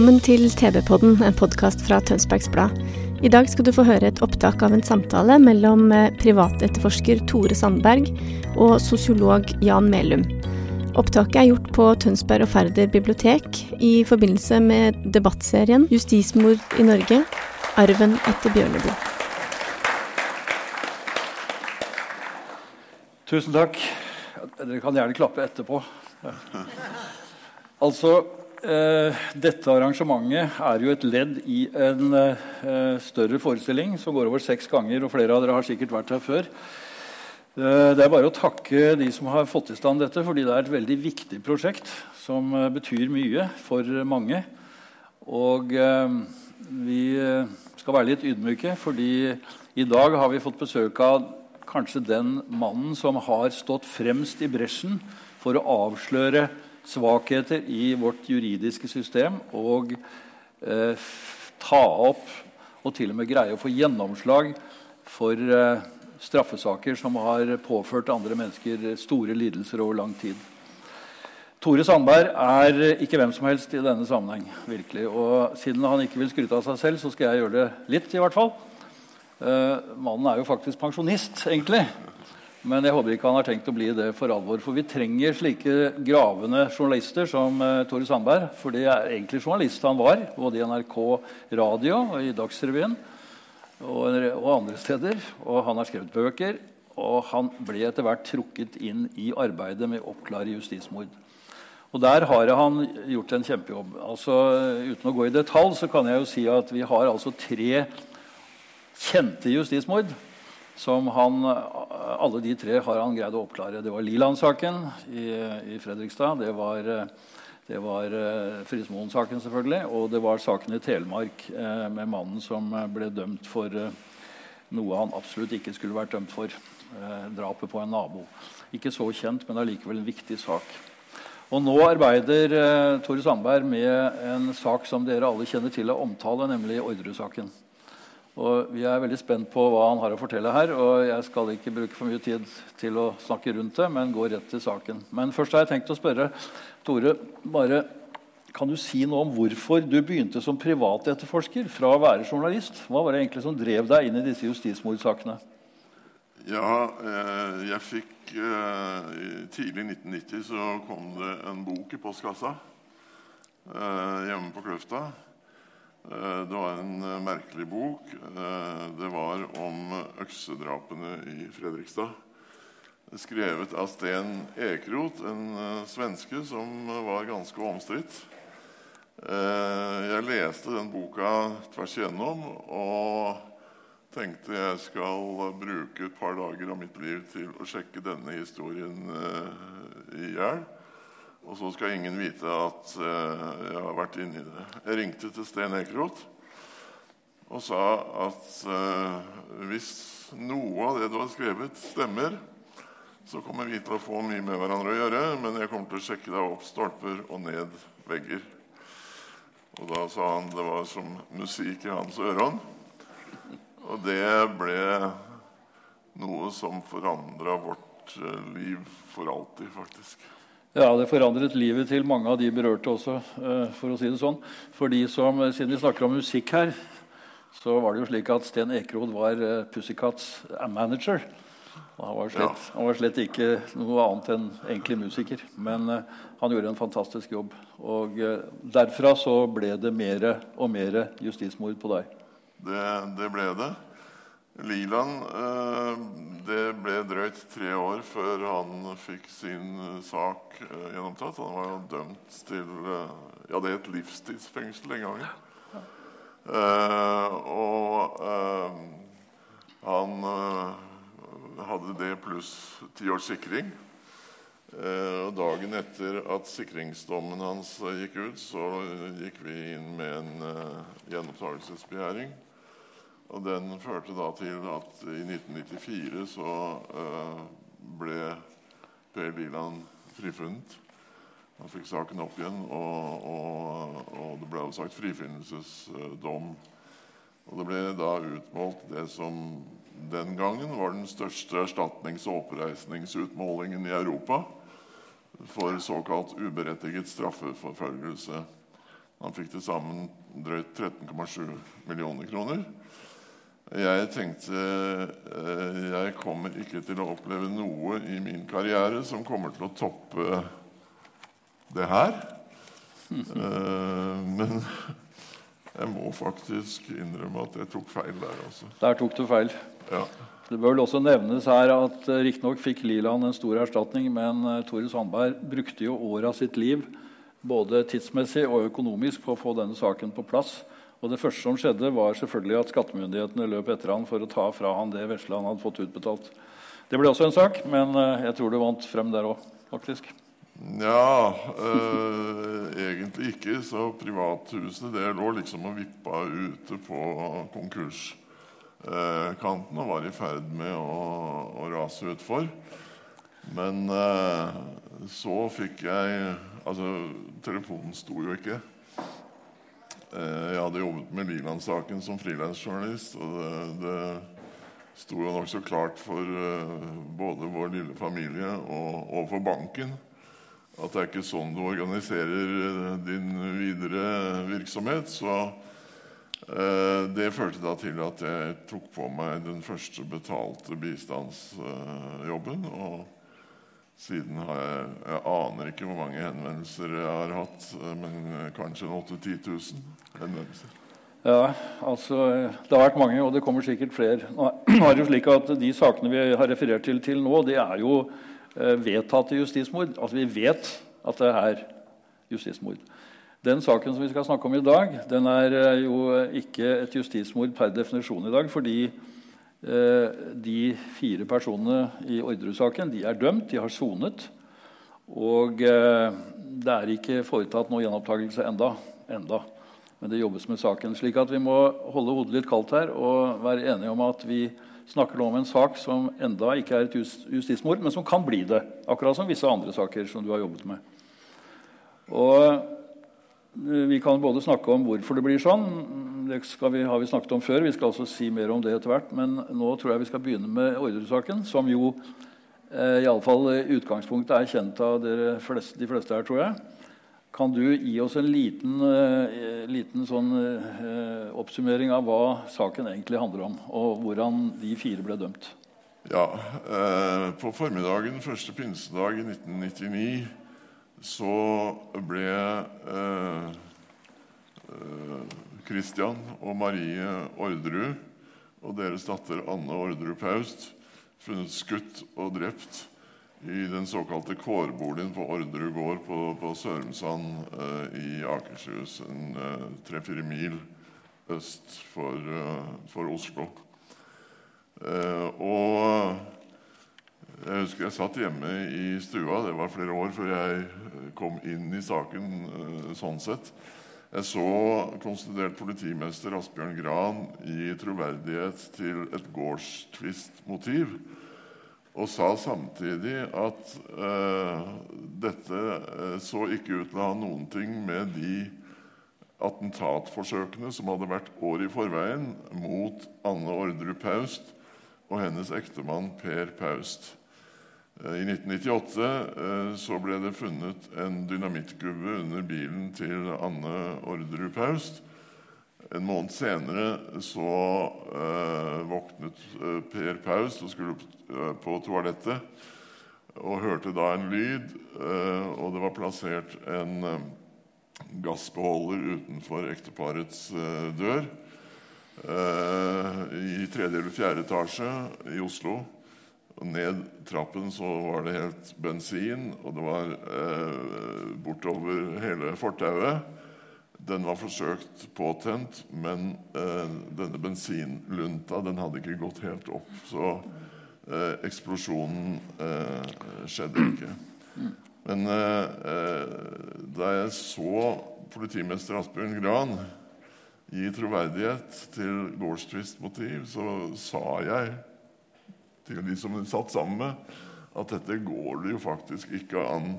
Velkommen til TV-podden, en podkast fra Tønsbergs Blad. I dag skal du få høre et opptak av en samtale mellom eh, privatetterforsker Tore Sandberg og sosiolog Jan Melum. Opptaket er gjort på Tønsberg og Færder bibliotek i forbindelse med debattserien 'Justismord i Norge arven etter Bjørneboe'. Tusen takk. Dere kan gjerne klappe etterpå. Altså, eh, Dette arrangementet er jo et ledd i en eh, større forestilling som går over seks ganger. og Flere av dere har sikkert vært her før. Eh, det er bare å takke de som har fått i stand dette, fordi det er et veldig viktig prosjekt som eh, betyr mye for mange. Og eh, vi eh, skal være litt ydmyke, fordi i dag har vi fått besøk av kanskje den mannen som har stått fremst i bresjen for å avsløre svakheter i vårt juridiske system og eh, ta opp og til og med greie å få gjennomslag for eh, straffesaker som har påført andre mennesker store lidelser over lang tid. Tore Sandberg er ikke hvem som helst i denne sammenheng. virkelig. Og Siden han ikke vil skryte av seg selv, så skal jeg gjøre det litt. i hvert fall. Eh, mannen er jo faktisk pensjonist, egentlig. Men jeg håper ikke han har tenkt å bli det for alvor. For vi trenger slike gravende journalister som uh, Tore Sandberg. For det er egentlig journalist han var, både i NRK Radio og i Dagsrevyen og, og andre steder. Og han har skrevet bøker. Og han ble etter hvert trukket inn i arbeidet med å oppklare justismord. Og der har han gjort en kjempejobb. Altså, uten å gå i detalj så kan jeg jo si at vi har altså tre kjente justismord som han, alle de tre har han greid å oppklare. Det var Liland-saken i, i, Fredrikstad. Det var, det var uh, Frismoen-saken, selvfølgelig. Og det var saken i Telemark eh, med mannen som ble dømt for eh, noe han absolutt ikke skulle vært dømt for. Eh, drapet på en nabo. Ikke så kjent, men allikevel en viktig sak. Og nå arbeider Tore Sandberg med en sak som dere alle kjenner til å omtale, nemlig Orderud-saken. Og Vi er veldig spent på hva han har å fortelle her. og Jeg skal ikke bruke for mye tid til å snakke rundt det, men gå rett til saken. Men først har jeg tenkt å spørre Tore bare, Kan du si noe om hvorfor du begynte som privatetterforsker fra å være journalist? Hva var det egentlig som drev deg inn i disse justismordsakene? Ja, eh, jeg fikk eh, Tidlig i 1990 så kom det en bok i postkassa eh, hjemme på Kløfta. Eh, det var en eh, merkelig bok. Eh, det var om øksedrapene i Fredrikstad. Skrevet av Sten Ekeroth, en svenske som var ganske omstridt. Jeg leste den boka tvers igjennom og tenkte jeg skal bruke et par dager av mitt liv til å sjekke denne historien i hjel. Og så skal ingen vite at uh, jeg har vært inni det. Jeg ringte til Sten Ekeroth og sa at uh, hvis noe av det du har skrevet, stemmer, så kommer vi til å få mye med hverandre å gjøre, men jeg kommer til å sjekke deg opp stolper og ned vegger. Og da sa han det var som musikk i hans øron. Og det ble noe som forandra vårt uh, liv for alltid, faktisk. Ja, Det forandret livet til mange av de berørte også. Eh, for å si det sånn. For de som, eh, Siden vi snakker om musikk her, så var det jo slik at Sten Ekerod var uh, Pussycats manager. Han var, slett, ja. han var, slett, ikke noe annet enn egentlig musiker. Men han gjorde en fantastisk jobb. Og derfra så ble det mer og mer justismord på deg. Det, det ble det. Liland eh, Det ble drøyt tre år før han fikk sin eh, sak eh, gjennomtatt. Han var jo dømt til Ja, det er et livstidsfengsel den gangen. og han hadde det pluss ti års sikring. og dagen etter at sikringsdommen hans gikk ut, så gikk vi inn med en gjenopptakelsesbegjæring. Og den førte da til at i 1994 så uh, ble Per Liland frifunnet. Han fikk saken opp igjen, og, og, og det ble sagt frifinnelsesdom. Og det ble da utmålt det som den gangen var den største erstatnings- og oppreisningsutmålingen i Europa for såkalt uberettiget straffeforfølgelse. Han fikk til sammen drøyt 13,7 millioner kroner. Jeg tenkte eh, jeg kommer ikke til å oppleve noe i min karriere som kommer til å toppe det her. Eh, men jeg må faktisk innrømme at jeg tok feil der. Altså. Der tok du feil. Ja. Det bør vel også nevnes her at uh, Riktignok fikk Liland en stor erstatning, men Tore Sandberg brukte jo året av sitt liv både tidsmessig og økonomisk på å få denne saken på plass. Og Det første som skjedde, var selvfølgelig at skattemyndighetene løp etter han for å ta fra han det vesle han hadde fått utbetalt. Det ble også en sak, men uh, jeg tror det vant frem der òg, faktisk. Ja, eh, egentlig ikke. Så privathuset det lå liksom og vippa ute på konkurskanten og var i ferd med å, å rase utfor. Men eh, så fikk jeg Altså, telefonen sto jo ikke. Eh, jeg hadde jobbet med Liland-saken som frilansjournalist, og det, det sto jo nokså klart for uh, både vår lille familie og, og for banken at det er ikke sånn du organiserer uh, din videre virksomhet. Så det førte da til at jeg tok på meg den første betalte bistandsjobben. og siden har jeg Jeg aner ikke hvor mange henvendelser jeg har hatt, men kanskje 8000-10 000 henvendelser. Ja, altså, Det har vært mange, og det kommer sikkert flere. Nå er det jo slik at De sakene vi har referert til til nå, det er jo eh, vedtatte justismord. Altså Vi vet at det er justismord. Den saken som vi skal snakke om i dag, den er eh, jo ikke et justismord per definisjon i dag, fordi Eh, de fire personene i Orderud-saken er dømt, de har sonet. Og det er ikke foretatt noe gjenopptakelse enda, enda. Men det jobbes med saken. slik at vi må holde hodet litt kaldt her og være enige om at vi snakker nå om en sak som enda ikke er et justismord, men som kan bli det. Akkurat som visse andre saker som du har jobbet med. Og vi kan både snakke om hvorfor det blir sånn. Det vi, har vi snakket om før. Vi skal også si mer om det etter hvert. Men nå tror jeg vi skal begynne med Orderud-saken, som jo eh, iallfall i utgangspunktet er kjent av fleste, de fleste her, tror jeg. Kan du gi oss en liten, eh, liten sånn, eh, oppsummering av hva saken egentlig handler om, og hvordan de fire ble dømt? Ja. Eh, på formiddagen første pinsedag i 1999 så ble Kristian og Marie Orderud og deres datter Anne Orderud Paust funnet skutt og drept i den såkalte kårboligen på Orderud gård på, på Sørumsand eh, i Akershus, eh, tre-fire mil øst for, eh, for Oslo. Og jeg husker jeg satt hjemme i stua. Det var flere år før jeg kom inn i saken. Sånn sett. Jeg så konstituert politimester Asbjørn Gran gi troverdighet til et gårdstvistmotiv. Og sa samtidig at eh, dette så ikke ut til å ha noen ting med de attentatforsøkene som hadde vært år i forveien mot Anne Orderud Paust og hennes ektemann Per Paust. Eh, I 1998 eh, så ble det funnet en dynamittgubbe under bilen til Anne Orderud Paust. En måned senere så eh, våknet eh, Per Paus og skulle eh, på toalettet. Og hørte da en lyd, eh, og det var plassert en gassbeholder utenfor ekteparets dør. I tredje eller fjerde etasje i Oslo. Ned trappen så var det helt bensin, og det var eh, bortover hele fortauet. Den var forsøkt påtent, men eh, denne bensinlunta den hadde ikke gått helt opp. Så eh, eksplosjonen eh, skjedde ikke. Men eh, eh, da jeg så politimester Asbjørn Gran gi troverdighet til gårdstvistmotiv, så sa jeg til de som satt sammen med, at dette går det jo faktisk ikke an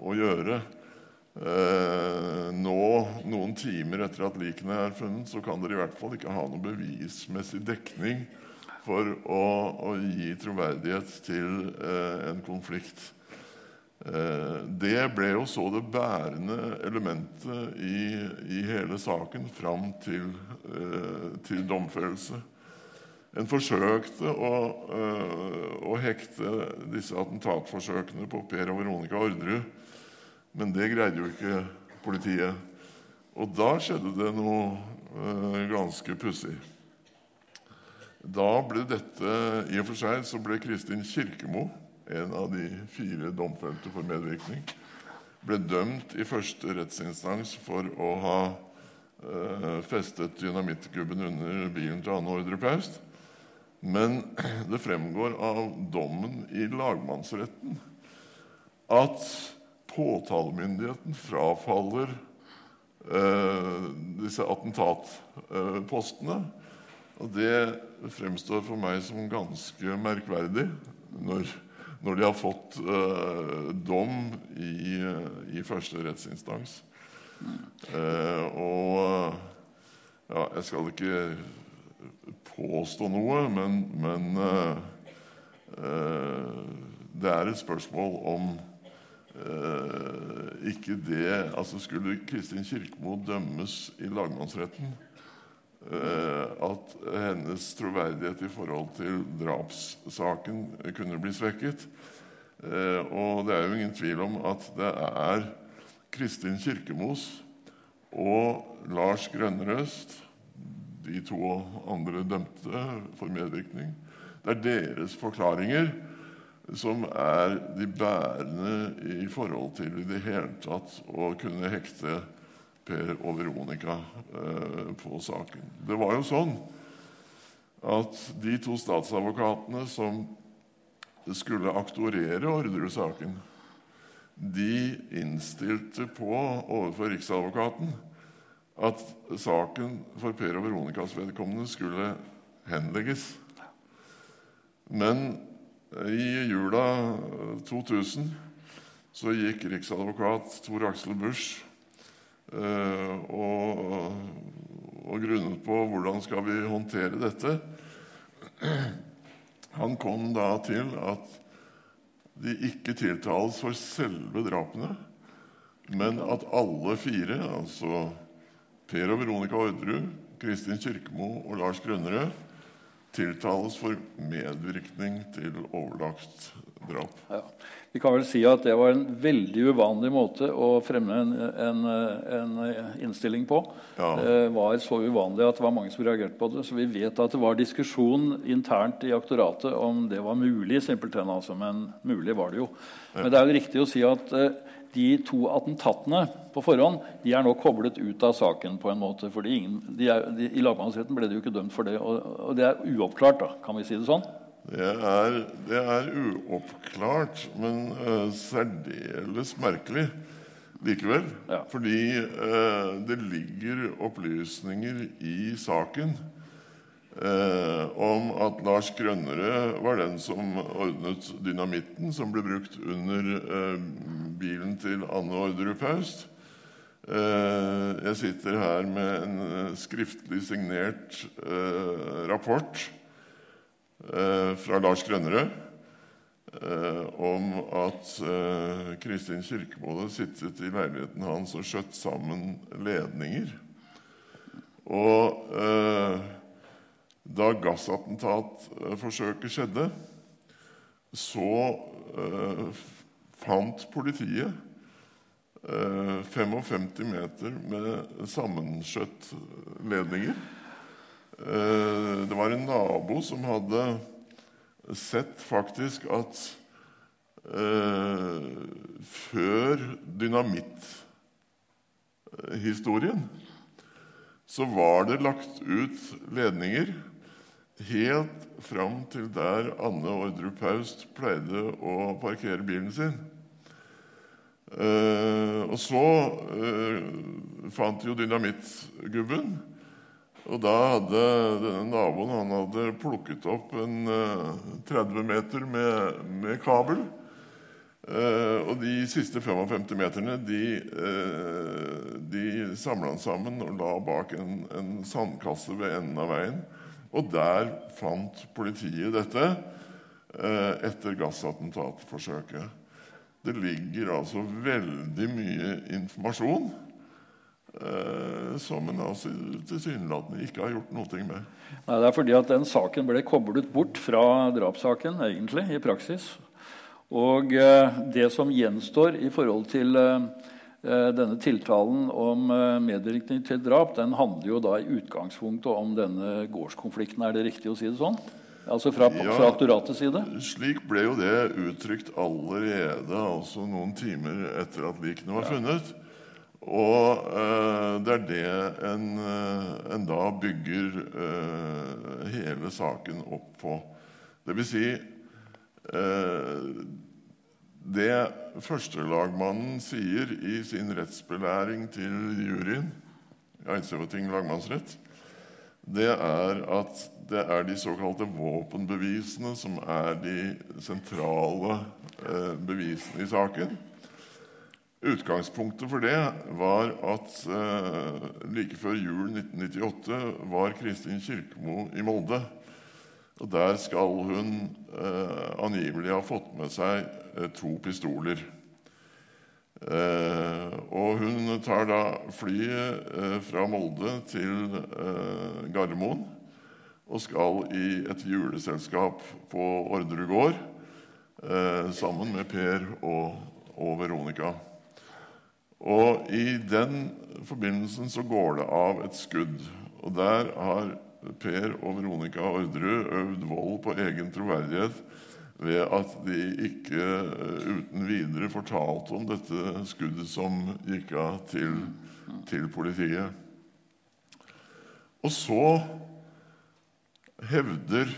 å gjøre. Eh, nå, noen timer etter at likene er funnet, så kan dere i hvert fall ikke ha noe bevismessig dekning for å, å gi troverdighet til eh, en konflikt. Eh, det ble jo så det bærende elementet i, i hele saken fram til, eh, til domfellelse. En forsøkte å, eh, å, hekte disse attentatforsøkene på Per og Veronica Orderud, men det greide jo ikke politiet. Og da skjedde det noe ganske pussig. Da ble dette I og for seg så ble Kristin Kirkemo en av de fire domfelte for medvirkning, ble dømt i første rettsinstans for å ha uh, festet dynamittgubben under bilen til Anne Ordre Paust. Men det fremgår av dommen i lagmannsretten at påtalemyndigheten frafaller eh, disse attentatpostene. Og det fremstår for meg som ganske merkverdig når når de har fått eh, dom i, i, første rettsinstans. Eh, og ja, jeg skal ikke påstå noe, men, men uh, det er et spørsmål om ikke det altså Skulle Kristin Kirkemo dømmes i lagmannsretten, at hennes troverdighet i forhold til drapssaken kunne bli svekket. Eh, og det er jo ingen tvil om at det er Kristin Kirkemos og Lars Grønnerøst, de to andre dømte for medvirkning, det er deres forklaringer som er de bærende i forhold til i det hele tatt å kunne hekte Per og Veronica eh, på saken. Det var jo sånn at de to statsadvokatene som skulle aktorere Orderud-saken, de innstilte på overfor Riksadvokaten at saken for Per og Veronicas vedkommende skulle henlegges. Men i jula 2000 så gikk riksadvokat Tor Aksel Busch eh, og, og grunnet på hvordan skal vi håndtere dette. Han kom da til at de ikke tiltales for selve drapene, men at alle fire, altså Per og Veronica Orderud, Kristin Kirkemo og Lars Grønnerød, tiltales for medvirkning til overlagt drap. Ja. Vi kan vel si at det var en veldig uvanlig måte å fremme en, en, en innstilling på. Ja. Det var så uvanlig at det var mange som reagerte på det. Så vi vet at det var diskusjon internt i aktoratet om det var mulig. simpelthen altså, Men mulig var det jo. Men det er jo riktig å si at uh, de to attentatene på forhånd de er nå koblet ut av saken. på en måte, fordi ingen, de er, de, I lagmannsretten ble de jo ikke dømt for det. Og, og det er uoppklart, da, kan vi si det sånn? Det er, det er uoppklart, men uh, særdeles merkelig likevel. Ja. Fordi uh, det ligger opplysninger i saken uh, om at Lars Grønnere var den som ordnet dynamitten som ble brukt under bilen til Anne Orderud Paust. jeg sitter her med en skriftlig signert rapport Eh, fra Lars Grønnerød eh, om at eh, Kristin Kirkemo sittet i leiligheten hans og skjøtt sammen ledninger. Og da gassattentatforsøket skjedde, så fant politiet 55 meter med sammenskjøtt ledninger. Eh, det var en nabo som hadde sett faktisk at eh, før dynamitthistorien så var det lagt ut ledninger helt fram til der Anne Ordrup Haust pleide å parkere bilen sin. Eh, og så eh, fant jo dynamittgubben og da hadde denne naboen han hadde plukket opp en 30 eh, meter med, med kabel. Eh, og de siste 55 meterne de, eh, de samla han sammen og la bak en, en, sandkasse ved enden av veien. Og der fant politiet dette eh, etter gassattentatforsøket. Det ligger altså veldig mye informasjon eh, som en altså tilsynelatende ikke har gjort noe med. Nei, Det er fordi at den saken ble koblet bort fra drapssaken, egentlig, i praksis. Og eh, det som gjenstår i forhold til eh, denne tiltalen om eh, medvirkning til drap, den handler jo da i utgangspunktet om denne gårdskonflikten. Er det riktig å si det sånn? Altså fra, Ja. fra aktoratets side? Slik ble jo det uttrykt allerede altså noen timer etter at likene var funnet. Og eh, det er det en, eh, en da bygger eh, hele saken opp på. Det vil si eh, Det førstelagmannen sier i sin rettsbelæring til juryen i Eidsivating lagmannsrett, det er at det er de såkalte våpenbevisene som er de sentrale eh, bevisene i saken. Utgangspunktet for det var at eh, like før jul 1998 var Kristin Kirkemo i Molde. Og Der skal hun eh, angivelig ha fått med seg eh, to pistoler. Eh, og hun tar da flyet eh, fra Molde til eh, Gardermoen og skal i et juleselskap på Orderud gård eh, sammen med Per og, og Veronica. Og i den forbindelsen så går det av et skudd. Og der har Per og Veronica Orderud øvd vold på egen troverdighet ved at de ikke eh, uten videre fortalte om dette skuddet som gikk av til, til politiet. Og så hevder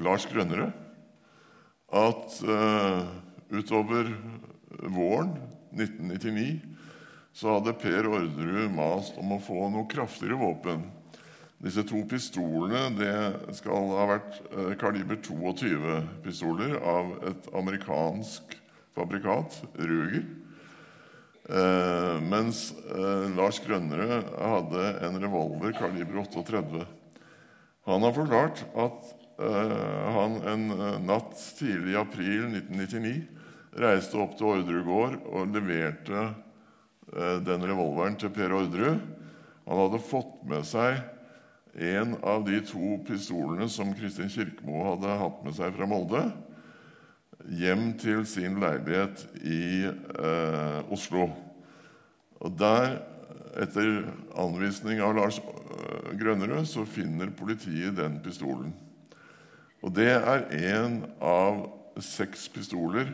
Lars Grønnerød at uh, utover våren 1999 så hadde Per Orderud mast om å få noe kraftigere våpen. Disse to pistolene det skal ha vært eh, kaliber 22-pistoler av et amerikansk fabrikat, Ruger. Eh, mens eh, Lars Grønnerød hadde en revolver kaliber 38. Han har forklart at han en natt tidlig i april 1999 reiste opp til Orderud gård og leverte den revolveren til Per Orderud. Han hadde fått med seg en av de to pistolene som Kristin Kirkemo hadde hatt med seg fra Molde, hjem til sin leilighet i eh, Oslo. Og der, etter anvisning av Lars eh, Grønnerød, så finner politiet den pistolen. Og det er en av seks pistoler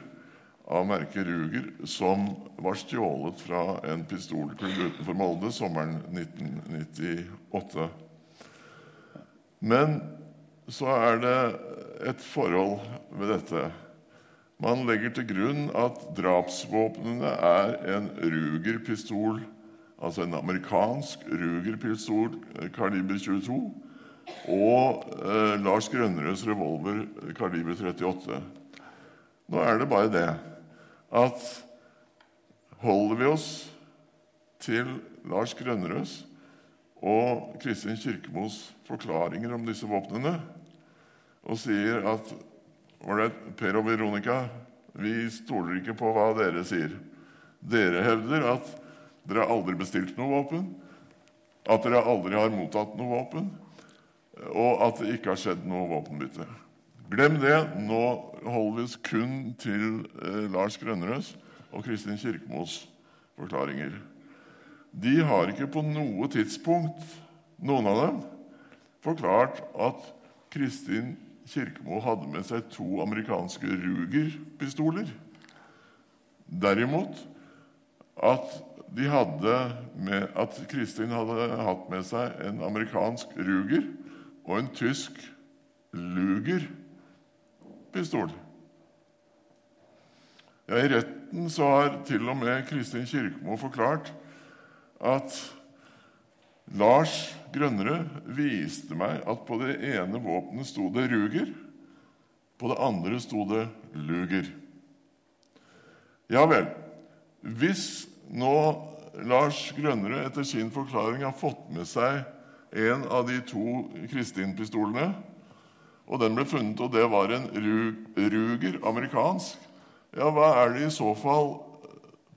av merket Ruger som var stjålet fra en pistolklubb utenfor Molde sommeren 1998. Men så er det et forhold ved dette. Man legger til grunn at drapsvåpnene er en Ruger-pistol, altså en amerikansk Ruger-pistol eh, kaliber 22, og eh, Lars Grønnerøds revolver kaliber 38. Nå er det bare det at holder vi oss til Lars Grønnerøds og Kristin Kirkemos forklaringer om disse våpnene og sier at Per og Veronica, vi stoler ikke på hva dere sier. Dere hevder at dere aldri har bestilt noe våpen, at dere aldri har mottatt noe våpen, og at det ikke har skjedd noe våpenbytte. Glem det. Nå holder vi oss kun til eh, Lars Grønnerøds og Kristin Kirkemos forklaringer. De har ikke på noe tidspunkt, noen av dem, forklart at Kristin Kirkemo hadde med seg to amerikanske Ruger-pistoler. Derimot at, de hadde med, at Kristin hadde hatt med seg en amerikansk Ruger og en tysk Luger-pistol. Ja, I retten så har til og med Kristin Kirkemo forklart at Lars Grønnerud viste meg at på det ene våpenet sto det Ruger, på det andre sto det Luger. Ja vel. Hvis nå Lars Grønnerud etter sin forklaring har fått med seg en av de to Kristin-pistolene, og den ble funnet, og det var en Ruger amerikansk, Ja, hva er det i så fall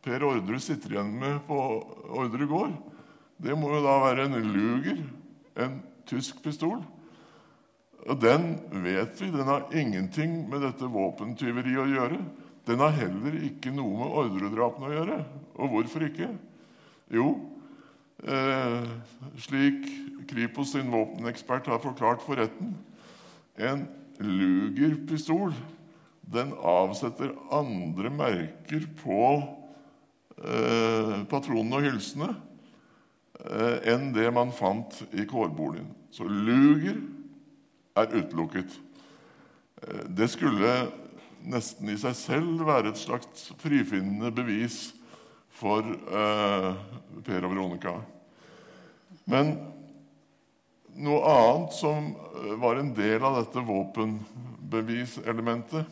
Per Ordre sitter igjen med på Ordre gård? Det må jo da være en Luger, en tysk pistol. Og den vet vi, den har ingenting med dette våpentyveriet å gjøre. Den har heller ikke noe med ordredrapene å gjøre. Og hvorfor ikke? Jo, eh, slik Kripos sin våpenekspert har forklart for retten En Luger-pistol den avsetter andre merker på patronene og hylsene eh, enn det man fant i kårboligen. Så Luger er utelukket. Eh, det skulle nesten i seg selv være et slags frifinnende bevis for eh, Per og Veronica. Men noe annet som eh, var en del av dette våpenbeviselementet,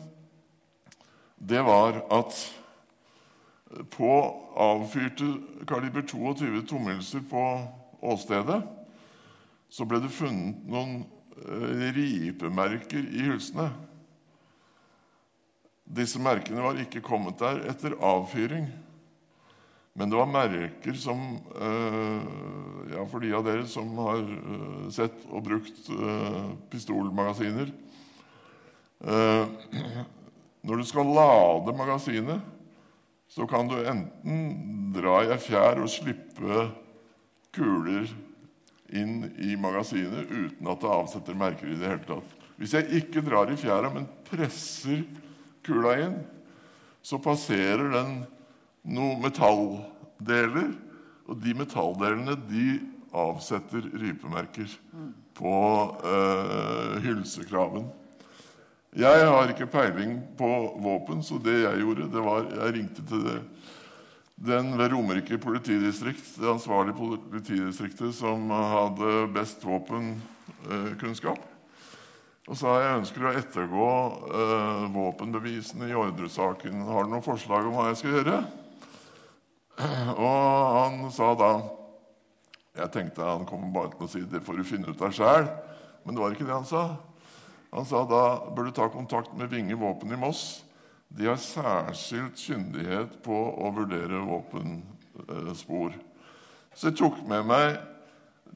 det var at på avfyrte kaliber 22 tomhylser på åstedet så ble det funnet noen eh, ripemerker i hylsene. Disse merkene var ikke kommet der etter avfyring. Men det var merker som eh, ja, For de av dere som har eh, sett og brukt pistolmagasiner Når du skal lade magasinet, så kan du enten dra i ei fjær og slippe kuler inn i magasinet uten at det avsetter merker i det hele tatt. Hvis jeg ikke drar i fjæra, men presser kula inn, så passerer den noen metalldeler. Og de metalldelene de avsetter rypemerker på uh, hylsekraven. Jeg har ikke peiling på våpen, så det jeg gjorde, det var Jeg ringte til det, den ved Romerike politidistrikt, det ansvarlige politidistriktet som hadde best våpenkunnskap. Og sa jeg ønsker å ettergå eh, våpenbevisene i ordresaken. Har du noen forslag om hva jeg skal gjøre? Og han sa da Jeg tenkte han kom bare til å si det får du finne ut av sjæl. Men det var ikke det han sa. Han sa da bør du ta kontakt med Vinge våpen i Moss. De har særskilt kyndighet på å vurdere våpenspor. Så jeg tok med meg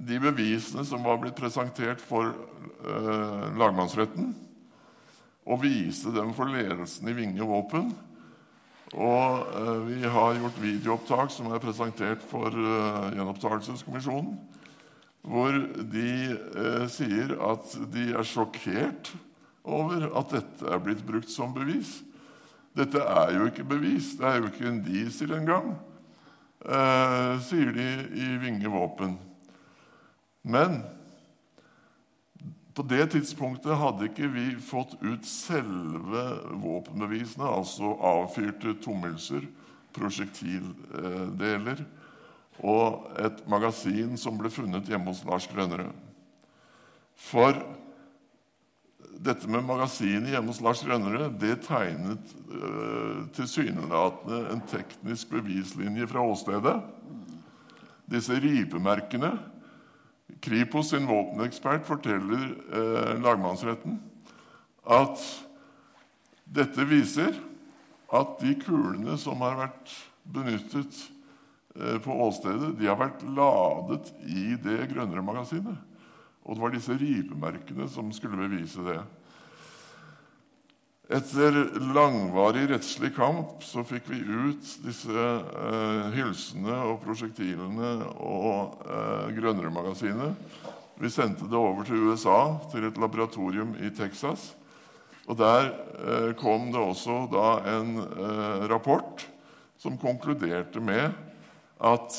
de bevisene som var blitt presentert for eh, lagmannsretten, og viste dem for ledelsen i Vinge våpen. Og eh, vi har gjort videoopptak som er presentert for eh, Gjenopptakelseskommisjonen. Hvor de eh, sier at de er sjokkert over at dette er blitt brukt som bevis. Dette er jo ikke bevis. Det er jo ikke en diesel engang, eh, sier de i Vinge våpen. Men på det tidspunktet hadde ikke vi fått ut selve våpenbevisene, altså avfyrte tommelser, prosjektildeler og et magasin som ble funnet hjemme hos Lars Grønnerød. For dette med magasinet hjemme hos Lars Grønnerød det tegnet øh, tilsynelatende en teknisk bevislinje fra åstedet. Disse ripemerkene Kripos sin våpenekspert forteller eh, lagmannsretten at dette viser at de kulene som har vært benyttet på åstedet, de har vært ladet i det grønnere magasinet. Og det var disse ripemerkene som skulle bevise det. Etter langvarig rettslig kamp så fikk vi ut disse eh, hylsene og prosjektilene og eh, Grønnerud-magasinet. Vi sendte det over til USA, til et laboratorium i Texas. Og Der eh, kom det også da en eh, rapport som konkluderte med at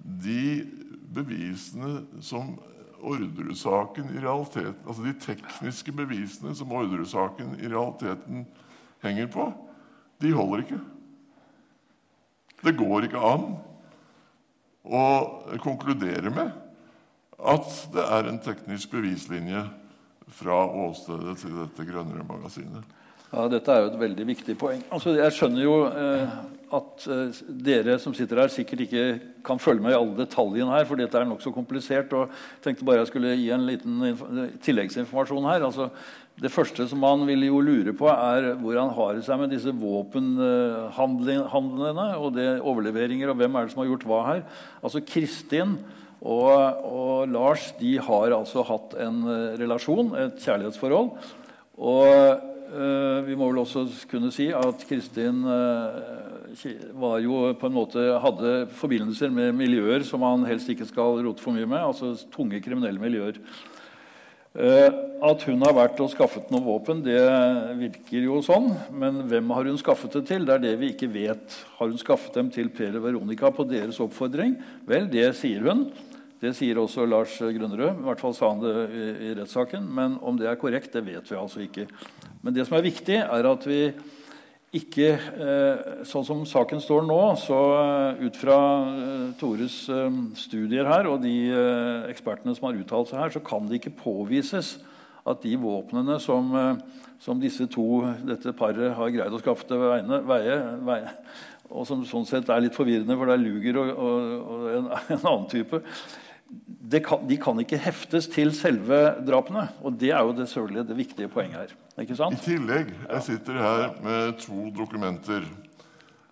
de bevisene som Orderud-saken i realiteten, altså de tekniske bevisene som Orderud-saken i realiteten henger på, de holder ikke. Det går ikke an å konkludere med at det er en teknisk bevislinje fra åstedet til dette grønnere magasinet. Ja, Dette er jo et veldig viktig poeng. Altså, jeg skjønner jo eh, at eh, dere som sitter her, sikkert ikke kan følge med i alle detaljene her, for dette er nokså komplisert. og jeg tenkte bare jeg skulle gi en liten tilleggsinformasjon her. Altså, det første som man vil jo lure på, er hvordan har det seg med disse våpenhandlene og det overleveringer, og hvem er det som har gjort hva her? Altså Kristin og, og Lars de har altså hatt en eh, relasjon, et kjærlighetsforhold. Og vi må vel også kunne si at Kristin var jo på en måte hadde forbindelser med miljøer som man helst ikke skal rote for mye med, altså tunge kriminelle miljøer. Uh, at hun har vært og skaffet noe våpen, det virker jo sånn. Men hvem har hun skaffet det til? Det er det vi ikke vet. Har hun skaffet dem til Per og Veronica på deres oppfordring? Vel, det sier hun. Det sier også Lars Grunnerød. I hvert fall sa han det i rettssaken. Men om det er korrekt, det vet vi altså ikke. Men det som er viktig, er at vi ikke eh, Sånn som saken står nå, så eh, ut fra eh, Tores studier her og de ekspertene som har uttalt seg her, så kan det ikke påvises at de våpnene som, som disse to, dette paret har greid å skaffe til veie og som sånn sett er litt forvirrende, for det er Luger og, og, og en, en, annen type kan, de kan ikke heftes til selve drapene. Og det er jo det, det viktige poenget her. ikke sant? I tillegg jeg sitter her med to dokumenter.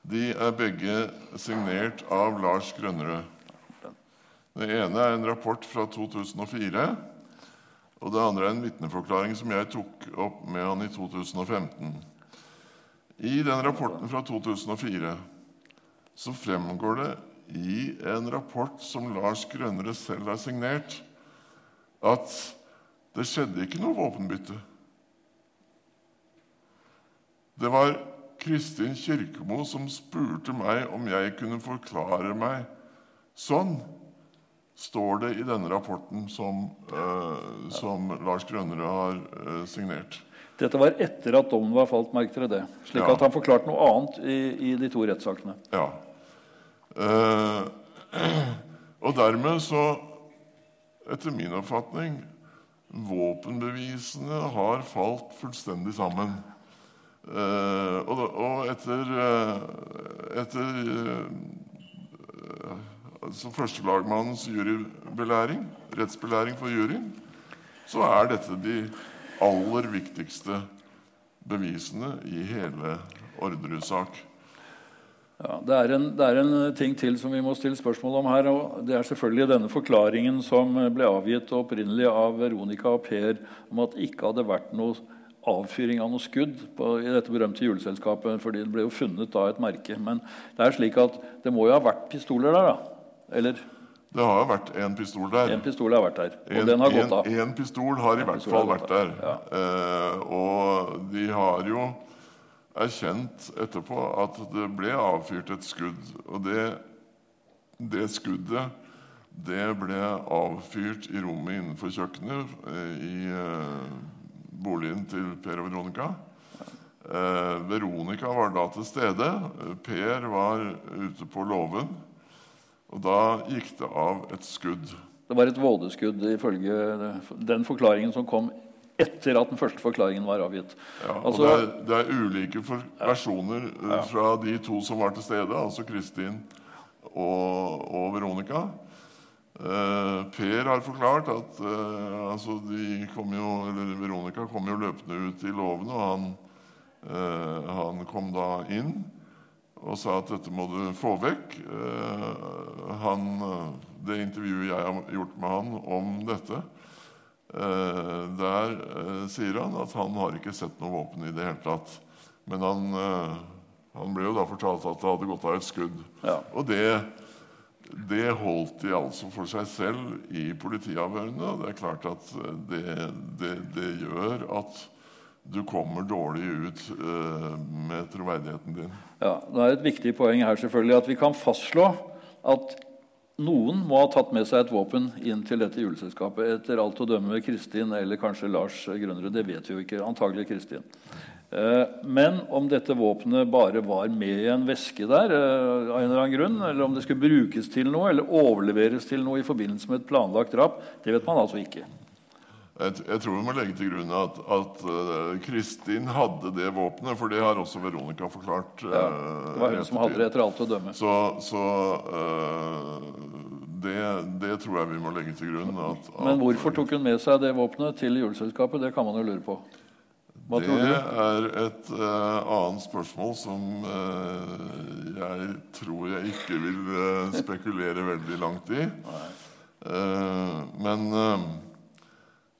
De er begge signert av Lars Grønnerød. Det ene er en rapport fra 2004. Og det andre er en vitneforklaring som jeg tok opp med han i 2015. I den rapporten fra 2004 så fremgår det i en rapport som Lars Grønnere selv har signert, at det skjedde ikke noe våpenbytte. Det var Kristin Kirkemo som spurte meg om jeg kunne forklare meg sånn, står det i denne rapporten som, eh, som Lars Grønnere har eh, signert. Dette var etter at dommen var falt, merket dere det? Slik ja. at han forklarte noe annet i, i de to rettssakene. Ja. Eh, og dermed så, etter min oppfatning Våpenbevisene har falt fullstendig sammen. Eh, og, etter, eh, etter altså førstelagmannens jurybelæring, rettsbelæring for juryen, så er dette de aller viktigste bevisene i hele Orderud-sak. Ja, det, er en, det, er en, ting til som vi må stille spørsmål om her. og Det er selvfølgelig denne forklaringen som ble avgitt opprinnelig av Veronica og Per om at det ikke hadde vært noe avfyring av noe skudd på, i dette berømte juleselskapet. fordi det ble jo funnet da et merke. Men det er slik at det må jo ha vært pistoler der, da? Eller? Det har jo vært én pistol der. En pistol har vært der, og en, den har gått av. En pistol har i hvert fall vært der. Ja. Eh, og de har jo erkjent etterpå at det ble avfyrt et skudd. Og det, det skuddet det ble avfyrt i rommet innenfor kjøkkenet eh, i eh, boligen til Per og Veronica. Eh, Veronica var da til stede. Per var ute på låven. Og da gikk det av et skudd. Det var et vådeskudd ifølge den forklaringen som kom etter at den første forklaringen var avgitt. Ja, altså, det, er, det, er, ulike versjoner eh, ja. fra de to som var til stede, altså Kristin og, og Veronica. Eh, per har forklart at eh, altså kom jo, Veronica kom jo løpende ut i låven, og han, eh, han, kom da inn og sa at dette må du få vekk. Eh, han, det intervjuet jeg har gjort med han om dette, Eh, der eh, sier han at han har ikke sett noe våpen i det hele tatt. Men han, eh, han ble jo da fortalt at det hadde gått av et skudd. Ja. Og det, det, holdt de altså for seg selv i politiavhørene. Og det er klart at det, det, det gjør at du kommer dårlig ut uh, med troverdigheten din. Ja, Det er et viktig poeng her selvfølgelig at vi kan fastslå at noen må ha tatt med seg et våpen inn til dette juleselskapet. Etter alt å dømme Kristin eller kanskje Lars Grønnerud. Det vet vi jo ikke. Antagelig Kristin. Eh, men om dette våpenet bare var med i en veske der, eh, av en eller annen grunn, eller om det skulle brukes til noe eller overleveres til noe i forbindelse med et planlagt drap, det vet man altså ikke. Jeg, jeg, tror vi må legge til grunn at, at uh, Kristin hadde det våpenet, for det har også Veronica forklart. Uh, ja, det var hun som hadde det etter alt å dømme. Så, så uh, det, det, tror jeg vi må legge til grunn. At, at, Men hvorfor tok hun med seg det våpenet til juleselskapet? Det kan man jo lure på. Hva det er et annet spørsmål som jeg tror jeg ikke vil spekulere veldig langt i. men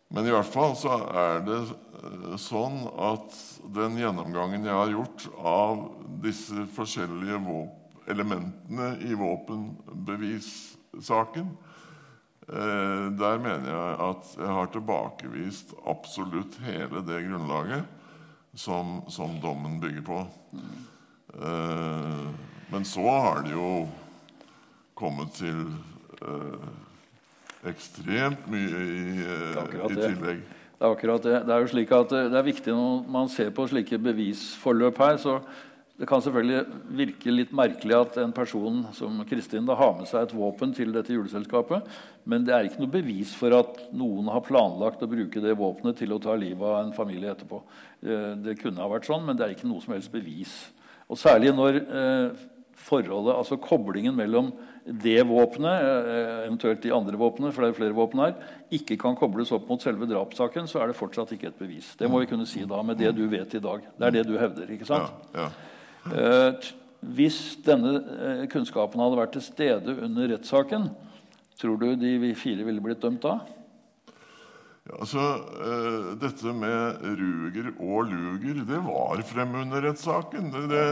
men i hvert fall så er det eh, sånn at den gjennomgangen jeg har gjort av disse forskjellige elementene i våpenbevissaken, eh, der mener jeg at jeg har tilbakevist absolutt hele det grunnlaget som, som dommen bygger på. Mm. Men så har det jo kommet til ekstremt mye i, uh, i tillegg. Det er akkurat det. Det er jo slik at eh, det er viktig når man ser på slike bevisforløp her, så det kan selvfølgelig virke litt merkelig at en person som Kristin da har med seg et våpen til dette juleselskapet, men det er ikke noe bevis for at noen har planlagt å bruke det våpenet til å ta livet av en familie etterpå. Eh, det kunne ha vært sånn, men det er ikke noe som helst bevis. Og særlig når forholdet, altså koblingen mellom det våpenet, eh, eventuelt de andre våpnene, for det er flere våpen her, ikke kan kobles opp mot selve drapssaken, så er det fortsatt ikke et bevis. Det må vi kunne si da, med det du vet i dag. Det er det du hevder, ikke sant? Ja, ja. Eh, hvis denne eh, kunnskapen hadde vært til stede under rettssaken, tror du de fire ville blitt dømt da? Altså, uh, Dette med Ruger og Luger det var fremme under rettssaken. Det, det,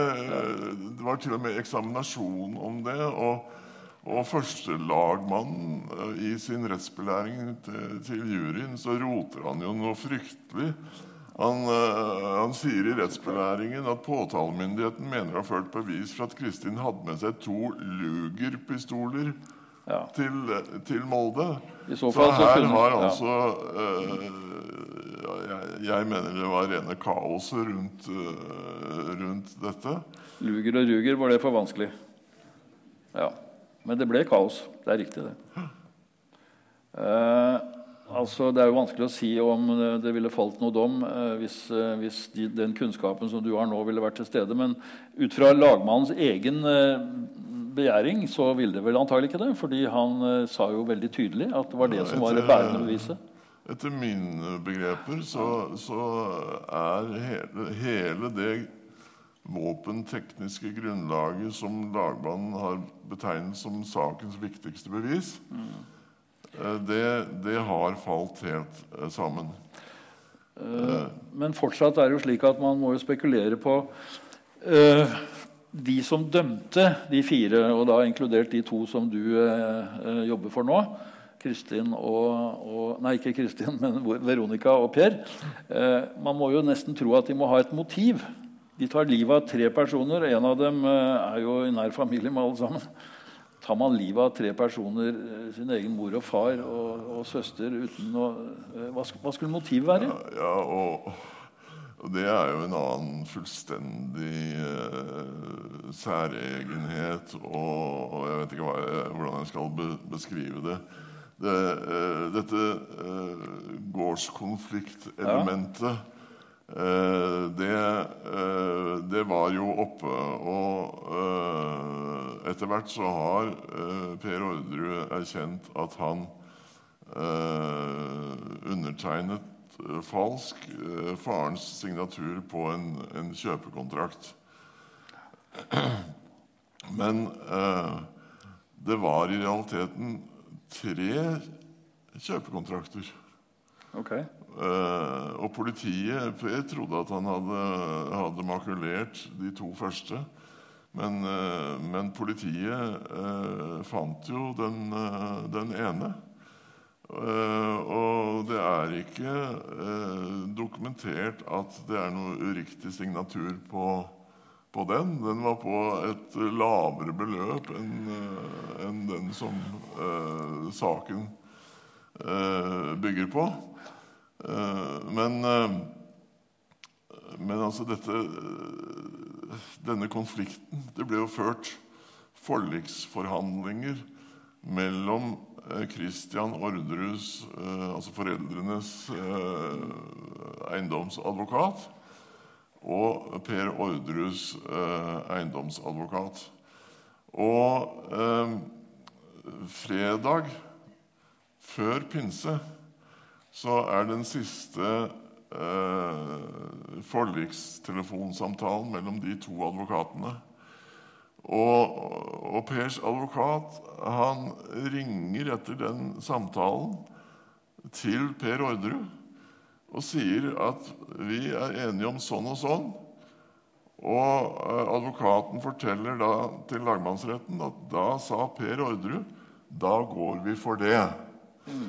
det, var til og med eksaminasjon om det. og og førstelagmannen uh, i sin rettsbelæring til, til, juryen så roter han jo noe fryktelig. Han, uh, han sier i rettsbelæringen at påtalemyndigheten mener å ha ført bevis for at Kristin hadde med seg to Luger-pistoler ja. til, til, Molde. Så, så, her har altså uh, jeg, jeg, mener det var rene kaoset rundt, rundt dette. Luger og Ruger, var det for vanskelig? Ja. Men det ble kaos. Det er riktig, det. Uh, altså, det er jo vanskelig å si om det ville falt noe dom eh, hvis, hvis de, den kunnskapen som du har nå, ville vært til stede. Men ut fra lagmannens egen eh, begjæring så ville det vel antagelig ikke det. fordi han eh, sa jo veldig tydelig at det var det som var det bærende beviset. Etter mine begreper så, så er hele, hele det våpentekniske grunnlaget som lagmannen har betegnet som sakens viktigste bevis, mm. det, det, har falt helt eh, sammen. Uh, men fortsatt er det jo slik at man må jo spekulere på uh, de som dømte de fire, og da inkludert de to som du eh, jobber for nå. Kristin og, og, Nei, ikke Kristin, men Veronica og Per. man må jo nesten tro at de må ha et motiv de tar livet av tre personer. En av dem eh, er jo i nær familie med alle sammen. Tar man livet av tre personer, eh, sin egen mor og far og, og søster uten å eh, hva, hva, skulle motivet være? Ja, ja og, og, det er jo en annen fullstendig uh, særegenhet og, og, jeg vet ikke hva, hvordan jeg skal be, beskrive det. det uh, dette uh, gårdskonfliktelementet Eh, det, eh, det, var jo oppe. Og eh, etter hvert så har Per Orderud erkjent at han undertegnet falsk farens signatur på en, en kjøpekontrakt. Men det var i realiteten tre kjøpekontrakter. Okay. Eh, og politiet Per trodde at han hadde, hadde makulert de to første. Men, eh, men politiet uh, fant jo den, den ene. Og det er ikke dokumentert at det er noe uriktig signatur på, på den. Den var på et lavere beløp enn en den som saken bygger på. Eh, men, eh, men altså dette eh, Denne konflikten Det ble jo ført forliksforhandlinger mellom eh, Christian Orderus, eh, altså foreldrenes eh, eiendomsadvokat, og Per Orderus eiendomsadvokat. Og eh, fredag før pinse så er den siste eh, forlikstelefonsamtalen mellom de to advokatene. Og, og, Pers advokat han ringer etter den samtalen til Per Orderud og sier at vi er enige om sånn og sånn. Og eh, advokaten forteller da til lagmannsretten at da sa Per Orderud da går vi for det. Mm.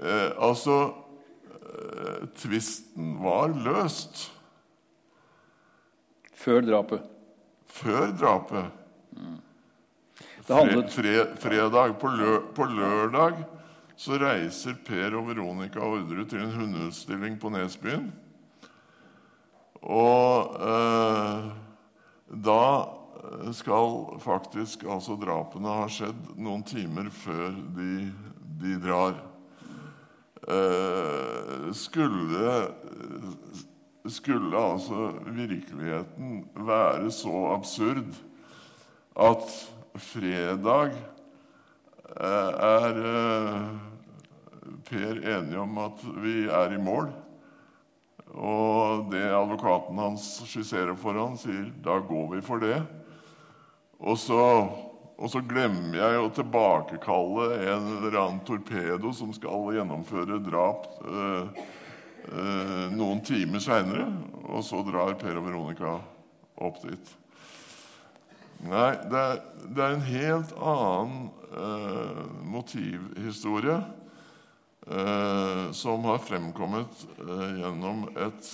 Eh, altså eh, Tvisten var løst. Før drapet. Før drapet. Handlet... Fre, fredag. På, lø, på, lørdag så reiser Per og Veronica Orderud til en hundeutstilling på Nesbyen. Og eh, da skal faktisk altså drapene ha skjedd noen timer før de, de drar. Eh, skulle, skulle altså virkeligheten være så absurd at fredag eh, er eh, Per enig om at vi er i mål? Og det advokaten hans skisserer for han sier da går vi for det. Og så, og så glemmer jeg å tilbakekalle en eller annen torpedo som skal gjennomføre drap eh, eh, noen timer seinere. Og så drar Per og Veronica opp dit. Nei, det er, det er en helt annen eh, motivhistorie eh, som har fremkommet eh, gjennom et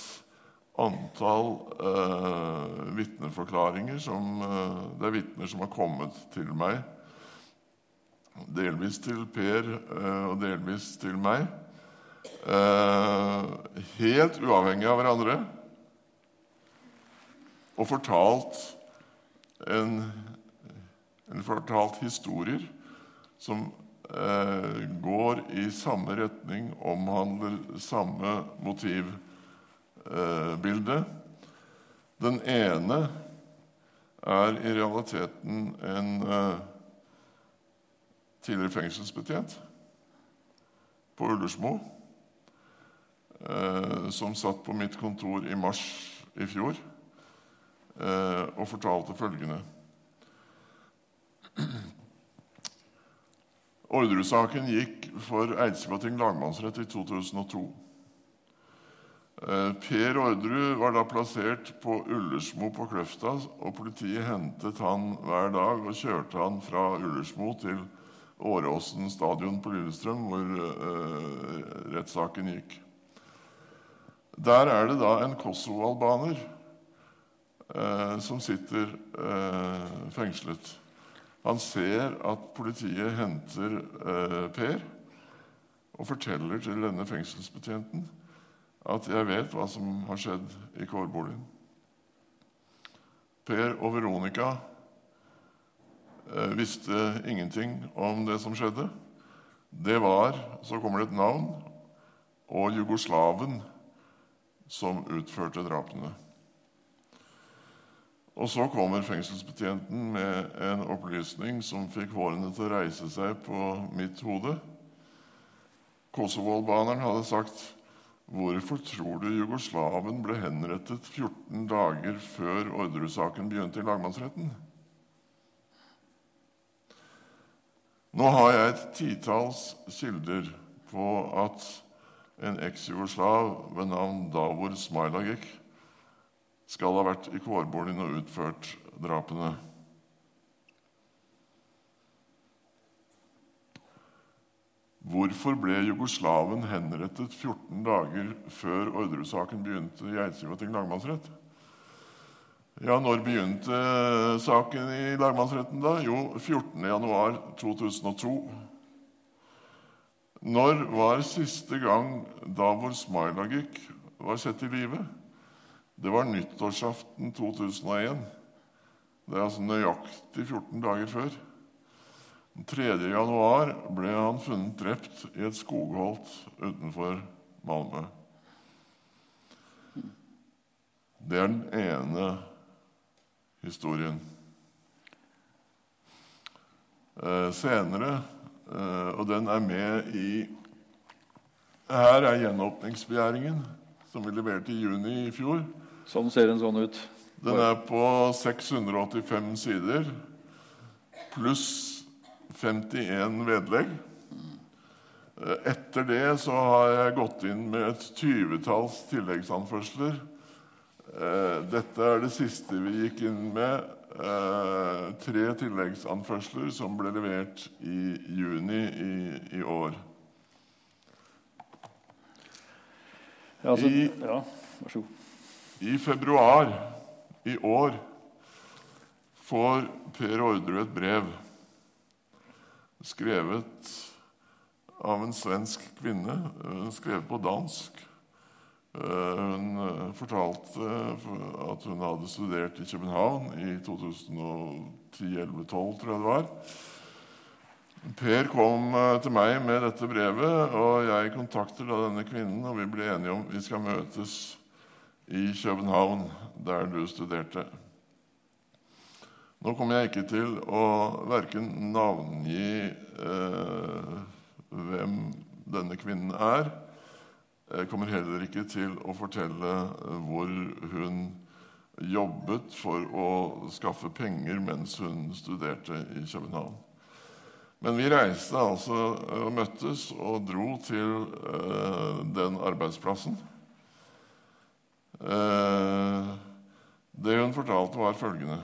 antall eh, vitneforklaringer som eh, Det er vitner som har kommet til meg, delvis til Per eh, og delvis til meg, eh, helt uavhengig av hverandre, og fortalt en, en fortalt historier som Eh, går i samme retning, omhandler samme motivbilde. Den ene er i realiteten en eh, tidligere fengselsbetjent på Ullersmo eh, som satt på mitt kontor i mars i fjor og fortalte følgende Orderud-saken gikk for Eidsivating lagmannsrett i 2002. Eh, per Orderud var da plassert på Ullersmo på Kløfta, og politiet hentet han hver dag og kjørte han fra Ullersmo til Åråsen stadion på Lillestrøm, hvor uh, rettssaken gikk. Der er det da en kosovo-albaner uh, som sitter eh, fengslet. Han ser at politiet henter eh, Per og forteller til denne fengselsbetjenten at 'jeg vet hva som har skjedd i kårboligen'. Per og Veronica eh, visste ingenting om det som skjedde. Det var, så kommer det et navn, og jugoslaven som utførte drapene. Og så kommer fengselsbetjenten med en opplysning som fikk hårene til å reise seg på mitt hode. Kosovo-albaneren hadde sagt Hvorfor tror du jugoslaven ble henrettet 14 dager før Orderud-saken begynte i lagmannsretten? Nå har jeg et titalls kilder på at en eks-jugoslav ved navn Davor Smailagic skal ha vært i kårboligen og utført drapene. Hvorfor ble jugoslaven henrettet 14 dager før Orderud-saken begynte i Eidsivating lagmannsrett? Ja, Når begynte saken i lagmannsretten? da? Jo, 14.1.2002. Når var siste gang Davor Smailagic var sett i live? Det var nyttårsaften 2001. Det er altså nøyaktig 14 dager før. Den 3. januar ble han funnet drept i et skogholt utenfor Malmö. Det er den ene historien. Eh, senere, eh, og den er med i Her er gjenåpningsbegjæringen, som vi leverte i juni i fjor. Sånn ser den sånn ut. Den er på 685 sider pluss 51 vedlegg. Etter det så har jeg gått inn med et tyvetalls tilleggsanførsler. Eh, dette er det siste vi gikk inn med. Eh, tre tilleggsanførsler som ble levert i juni i, i år. Ja, altså, I- ja, vær så god. I februar i år får Per Orderud et brev skrevet av en svensk kvinne, eh, skrevet på dansk. Eh, Hun eh, fortalte at hun hadde studert i København i 2010-2011-2012, tror jeg det var. Per kom eh, til meg med dette brevet, og jeg kontakter denne kvinnen, og vi ble enige om vi skal møtes i København, der du studerte. Nå kommer jeg ikke til å verken navngi eh, hvem denne kvinnen er. Jeg kommer heller ikke til å fortelle eh, hvor hun jobbet for å skaffe penger mens hun studerte i København. Men vi reiste altså og møttes og dro til eh, den arbeidsplassen. Eh, det hun fortalte, var følgende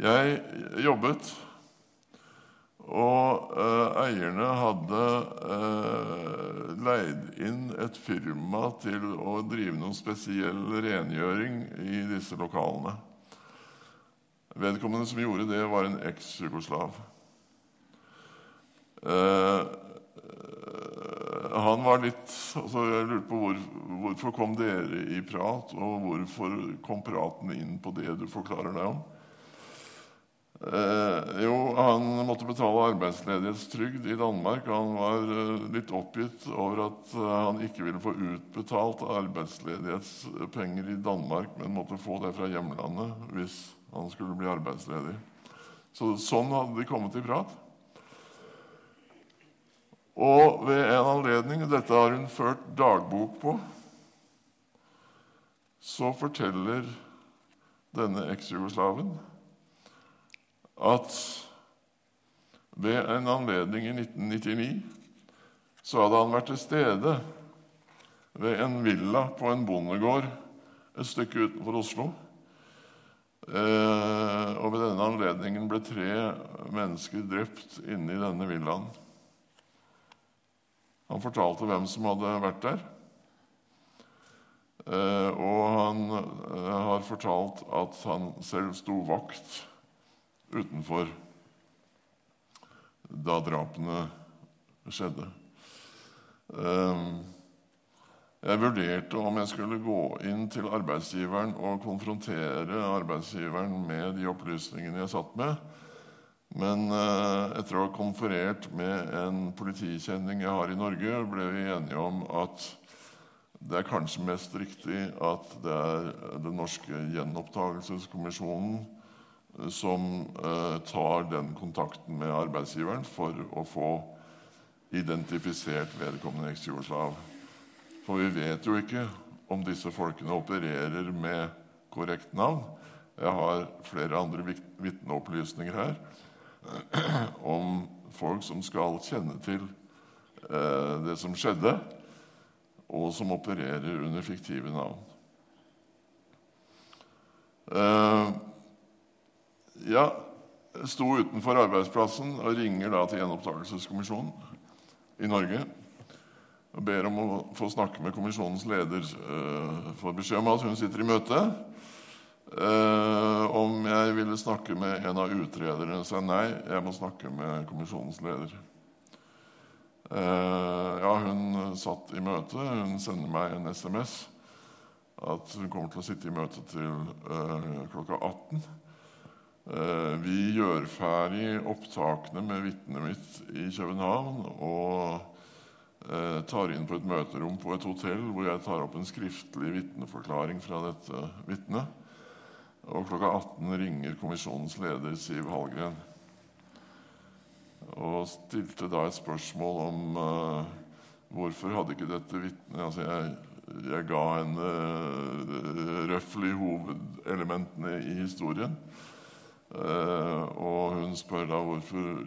Jeg jobbet, og eh, eierne hadde eh, leid inn et firma til å drive noen spesiell rengjøring i disse lokalene. Vedkommende som gjorde det, var en eks-jugoslav. Han var litt altså Jeg lurte på hvor, hvorfor kom dere i prat, og hvorfor kom praten inn på det du forklarer deg om? Eh, jo, han måtte betale arbeidsledighetstrygd i Danmark. Han var eh, litt oppgitt over at eh, han ikke ville få utbetalt arbeidsledighetspenger i Danmark, men måtte få det fra hjemlandet hvis han skulle bli arbeidsledig. Så Sånn hadde de kommet i prat. Og ved en anledning, dette har hun ført dagbok på, så forteller denne eks-jugoslaven at ved en anledning i 1999 så hadde han vært til stede ved en villa på en bondegård et stykke utenfor Oslo. Eh, og ved denne anledningen ble tre mennesker drept inne i denne villaen. Han fortalte hvem som hadde vært der. Eh, og han eh, har fortalt at han selv sto vakt utenfor da drapene skjedde. Eh, jeg vurderte om jeg skulle gå inn til arbeidsgiveren og konfrontere arbeidsgiveren med de opplysningene jeg satt med. Men eh, etter å ha konferert med en politikjenning jeg har i Norge, ble vi enige om at det er kanskje mest riktig at det er den norske gjenopptakelseskommisjonen som eh, tar den kontakten med arbeidsgiveren for å få identifisert vedkommende eks-jugoslav. For vi vet jo ikke om disse folkene opererer med korrekt navn. Jeg har flere andre vit- vitneopplysninger her om folk som skal kjenne til eh, det som skjedde, og som opererer under fiktive navn. Eh, ja, jeg sto utenfor arbeidsplassen og ringer da til Gjenopptakelseskommisjonen i Norge. Og ber om å få snakke med kommisjonens leder. Uh, får beskjed om at hun sitter i møte. Eh, om jeg ville snakke med en av utrederne. Så jeg nei, jeg må snakke med kommisjonens leder. Eh, ja, hun satt i møte. Hun sender meg en SMS at hun kommer til å sitte i møte til eh, klokka 18. Eh, vi gjør ferdig opptakene med vitnet mitt i København og tar inn på et møterom på et hotell hvor jeg tar opp en skriftlig vitneforklaring fra dette vitnet. Og klokka 18 ringer kommisjonens leder Siv Hallgren og stilte da et spørsmål om uh, hvorfor hadde ikke dette vitnet altså jeg, jeg, ga henne uh, røftlig hovedelementene i historien. Uh, og hun spør da hvorfor,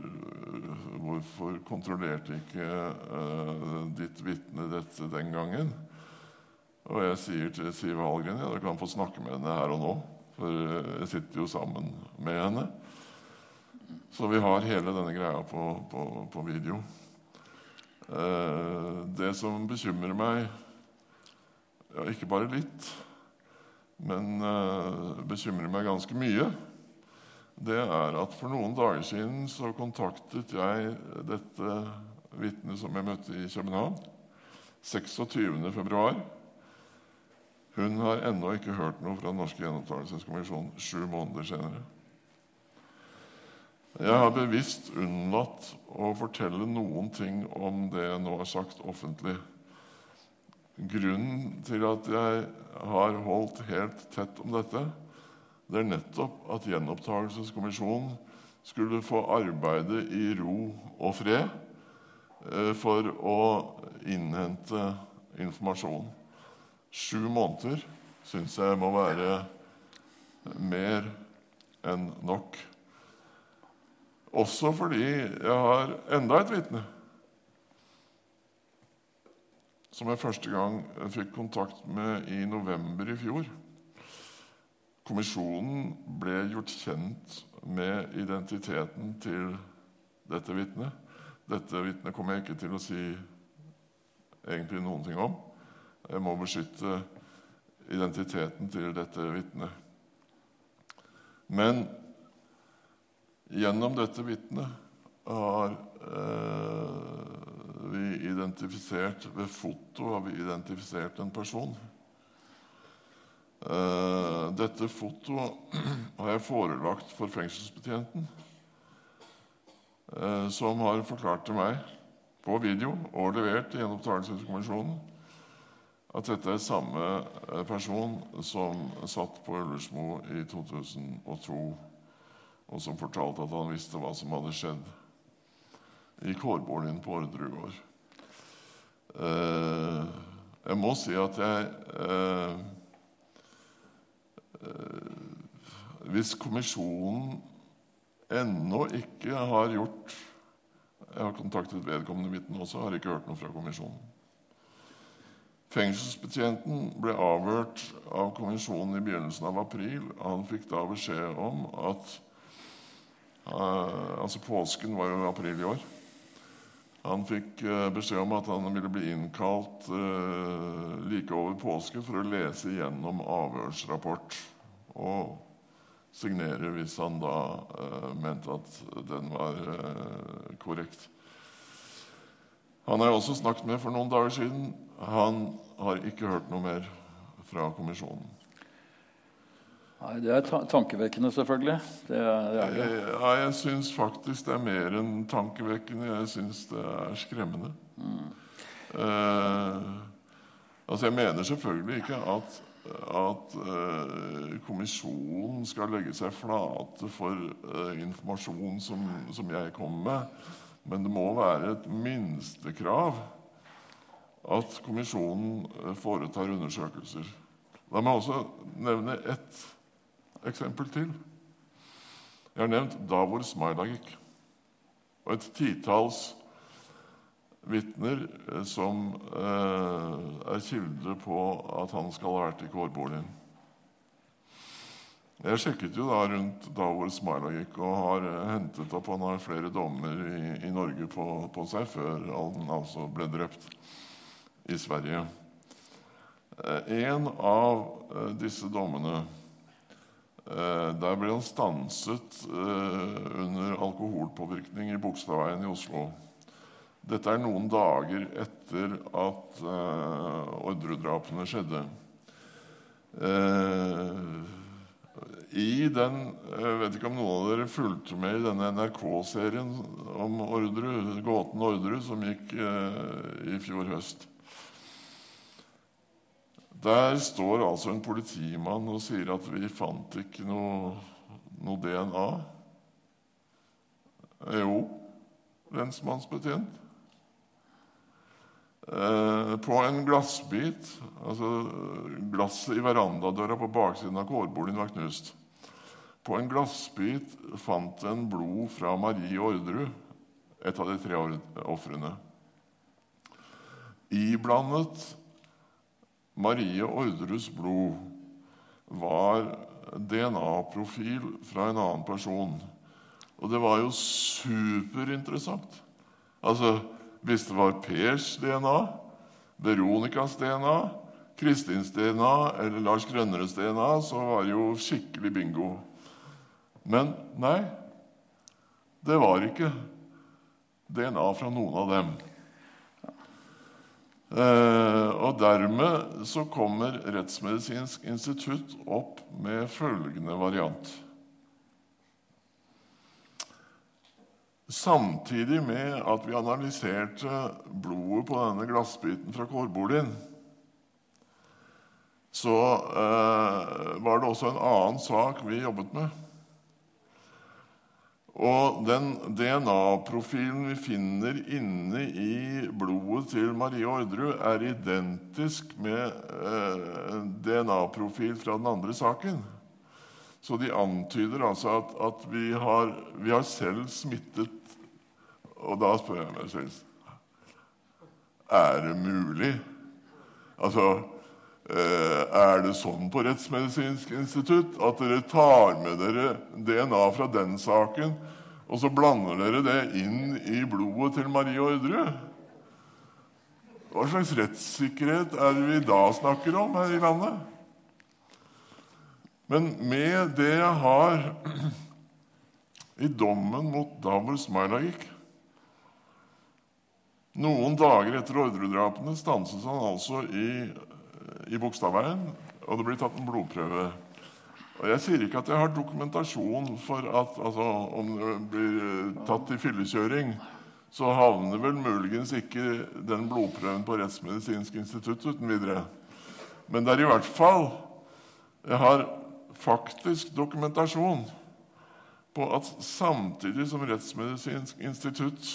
hvorfor kontrollerte ikke uh, ditt vitne dette den gangen? Og jeg sier til Siv Hallgren ja, du kan få snakke med henne her og nå. For jeg sitter jo sammen med henne. Så vi har hele denne greia på, på, på video. Uh, det som bekymrer meg, ja, ikke bare litt, men bekymrer meg ganske mye, det er at for noen dager siden så kontaktet jeg dette vitnet som jeg møtte i København. 26. februar. Hun har ennå ikke hørt noe fra Den norske gjenopptakelseskommisjonen sju måneder senere. Jeg har bevisst unnlatt å fortelle noen ting om det jeg nå har sagt offentlig. Grunnen til at jeg har holdt helt tett om dette, det er nettopp at Gjenopptakelseskommisjonen skulle få arbeide i ro og fred eh, for å innhente informasjon. Sju måneder syns jeg må være mer enn nok. Også fordi jeg har enda et vitne som jeg første gang fikk kontakt med i november i fjor. Kommisjonen ble gjort kjent med identiteten til dette vitnet. Dette vitnet kommer jeg ikke til å si egentlig noen ting om. Jeg må beskytte identiteten til dette vitnet. Men gjennom dette vitnet har eh, vi identifisert Ved foto har vi identifisert en person. Eh, dette fotoet har jeg forelagt for fengselsbetjenten, eh, som har forklart til meg på video og levert til Gjenopptakelseskommisjonen at dette er samme eh, person som satt på Ullersmo i 2002, og som fortalte at han visste hva som hadde skjedd i kårboligen på Orderud gård. Eh, jeg må si at jeg Eh, hvis kommisjonen ennå ikke har gjort Jeg har kontaktet vedkommende vitne også, har ikke hørt noe fra kommisjonen. Fengselsbetjenten ble avhørt av kommisjonen i begynnelsen av april. Han fikk da beskjed om at uh, Altså, påsken var jo april i år. Han fikk uh, beskjed om at han ville bli innkalt uh, like over påske for å lese gjennom avhørsrapport og signere hvis han da uh, mente at den var korrekt. Han har jeg også snakket med for noen dager siden. Han har ikke hørt noe mer fra kommisjonen. Nei, Det er ta tankevekkende, selvfølgelig. Det er, det er det. Ja, jeg syns faktisk det er mer enn tankevekkende. Jeg syns det er skremmende. Mm. Eh, altså, jeg mener selvfølgelig ikke at at eh, kommisjonen skal legge seg flate for eh, informasjon som, som, jeg kommer med. Men det må være et minstekrav at kommisjonen uh, foretar undersøkelser. La meg også nevne ett eksempel til. Jeg har nevnt Davor Smailagic og et titalls vitner eh, som eh, er kilder på at han skal ha vært i kårboligen. Jeg sjekket jo da rundt da hvor Smila gikk, og har eh, hentet opp Han har flere dommer i, i Norge på, på, seg før han altså ble drept i Sverige. En av disse dommene Der ble han stanset under alkoholpåvirkning i Bogstadveien i Oslo. Dette er noen dager etter at Orderud-drapene skjedde. Uh, i den Jeg vet ikke om noen av dere fulgte med i denne NRK-serien om Orderud, gåten Orderud, som gikk eh, i fjor høst. Der står altså en politimann og sier at vi fant ikke noe, noe DNA. Jo, lensmannsbetjent. Eh, på en glassbit altså Glasset i verandadøra på baksiden av kårboligen var knust. På en glassbit fant en blod fra Marie Orderud, et av de tre ofrene. Iblandet Marie Orderuds blod var DNA-profil fra en annen person. Og det var jo superinteressant. Altså, Hvis det var Pers DNA, Veronicas DNA, Kristins DNA eller Lars Grønneres DNA, så var det jo skikkelig bingo. Men nei, det var ikke DNA fra noen av dem. Eh, og dermed så kommer Rettsmedisinsk institutt opp med følgende variant. Samtidig med at vi analyserte blodet på denne glassbiten fra kårboligen, så eh, var det også en annen sak vi jobbet med. Og den DNA-profilen vi finner inne i blodet til Marie Orderud, er identisk med eh, DNA-profil fra den andre saken. Så de antyder altså at, at vi, har, vi, har, selv smittet Og da spør jeg meg selv Er det mulig? Altså er det sånn på Rettsmedisinsk institutt at dere tar med dere DNA fra den saken, og så blander dere det inn i blodet til Marie Orderud? Hva slags rettssikkerhet er det vi da snakker om her i landet? Men med det jeg har i dommen mot Davor Smailagik Noen dager etter Orderud-drapene stanses han altså i i Bogstadveien, og det blir tatt en blodprøve. Og Jeg sier ikke at jeg har dokumentasjon for at altså, om det blir eh, tatt i fyllekjøring, så havner vel muligens ikke den blodprøven på Rettsmedisinsk institutt uten videre. Men det er i hvert fall Jeg har faktisk dokumentasjon på at samtidig som Rettsmedisinsk institutt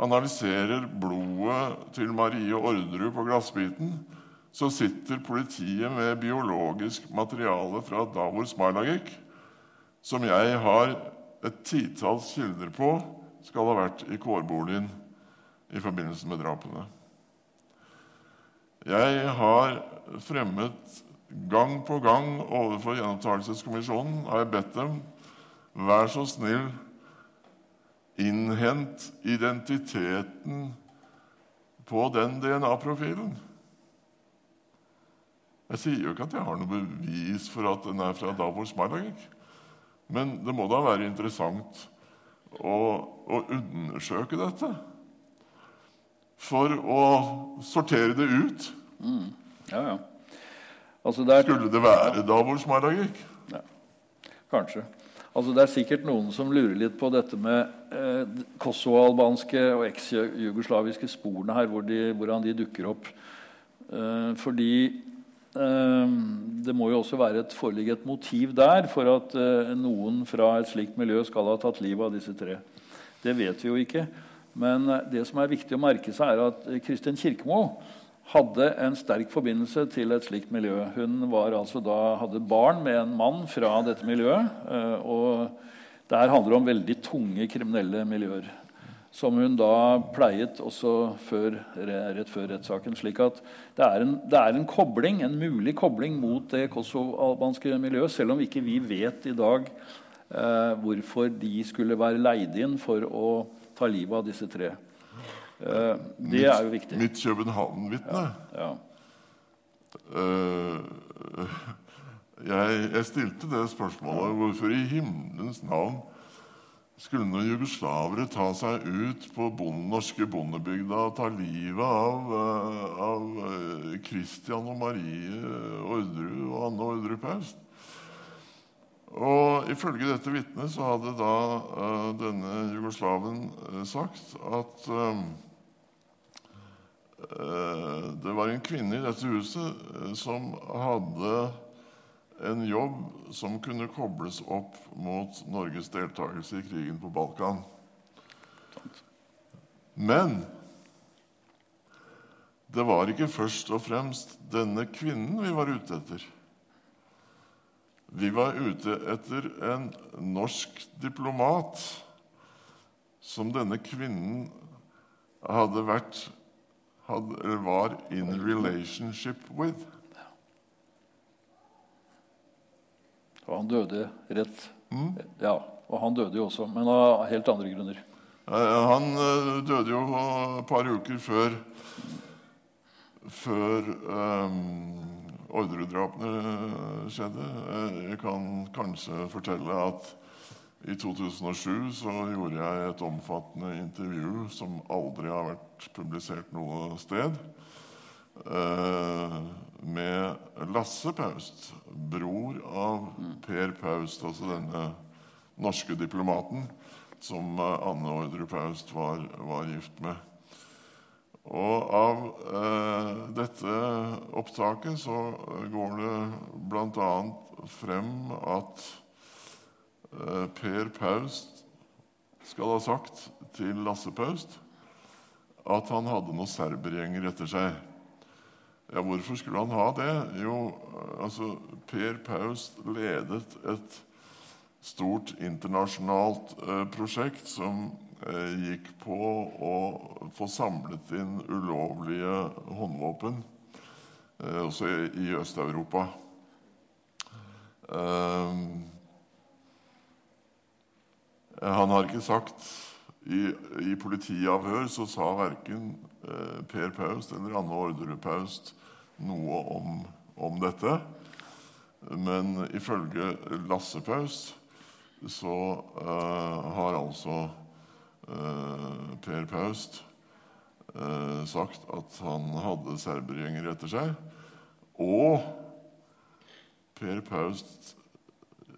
analyserer blodet til Marie Orderud på glassbiten, så sitter politiet med biologisk materiale fra Davor Smarlagik, som jeg har et titalls kilder på skal ha vært i kårboligen i forbindelse med drapene. Jeg har fremmet gang på gang overfor Gjenopptakelseskommisjonen har jeg bedt dem vær så snill innhent identiteten på den DNA-profilen. Jeg sier jo ikke at jeg har noe bevis for at den er fra Davor Smaragik. Men det må da være interessant å, å undersøke dette. For å sortere det ut. Mm. Ja, ja. Altså, det er... Skulle det være Davor Smaragik? Ja. Kanskje. Altså, det er sikkert noen som lurer litt på dette med eh, kosovo-albanske og eks-jugoslaviske sporene her, hvor de, hvordan de dukker opp. Eh, fordi det må jo også være et, foreligge et motiv der for at eh, noen fra et slikt miljø skal ha tatt livet av disse tre. Det vet vi jo ikke. Men eh, det som er viktig å merke seg, er at Kristin Kirkemo hadde en sterk forbindelse til et slikt miljø. Hun altså da, hadde barn med en mann fra dette miljøet. Eh, og det her handler om veldig tunge kriminelle miljøer som hun da pleiet også før, rett før rettssaken. slik at det er, en, det er en kobling, en mulig kobling mot det kosovalbanske miljøet, selv om ikke vi vet i dag eh, hvorfor de skulle være leid inn for å ta livet av disse tre. Eh, det er jo viktig. Mitt København-vitne ja, ja. uh, jeg, jeg, stilte det spørsmålet hvorfor i himmelens navn skulle noen jugoslavere ta seg ut på bonde, norske bondebygda og ta livet av, uh, av uh, Christian og Marie Orderud og Anne Orderud Paust. Og ifølge dette vitnet så hadde da uh, denne jugoslaven uh, sagt at uh, det var en kvinne i dette huset som hadde en jobb som kunne kobles opp mot Norges deltakelse i krigen på Balkan. Men det var ikke først og fremst denne kvinnen vi var ute etter. Vi var ute etter en norsk diplomat som denne kvinnen hadde vært hadde, var in relationship with. Og han døde rett mm. Ja, og han døde jo også, men av helt andre grunner. Han eh, døde jo et par uker før før um, ordredrapene skjedde. Jeg kan kanskje fortelle at i 2007 så gjorde jeg et omfattende intervju som aldri har vært publisert noe sted, eh, med Lasse Paust, bror av Per Paust, altså denne norske diplomaten som Anne Ordre Paust var, var gift med. Og av eh, dette opptaket så går det bl.a. frem at eh, Per Paust skal ha sagt til Lasse Paust at han hadde noen serbergjenger etter seg. Ja, hvorfor skulle han ha det? Jo, altså Per Paust ledet et stort internasjonalt eh, prosjekt som Eh, gikk på å få samlet inn ulovlige håndvåpen, eh, også i Øst-Europa. Eh, han har ikke sagt I, i politiavhør så sa verken Per Paust eller Anne Orderud Paust noe om, om, dette. Men ifølge Lasse Paust så uh, har altså Eh, per Paust eh, sagt at han hadde serbergjengere etter seg. Og Per Paust,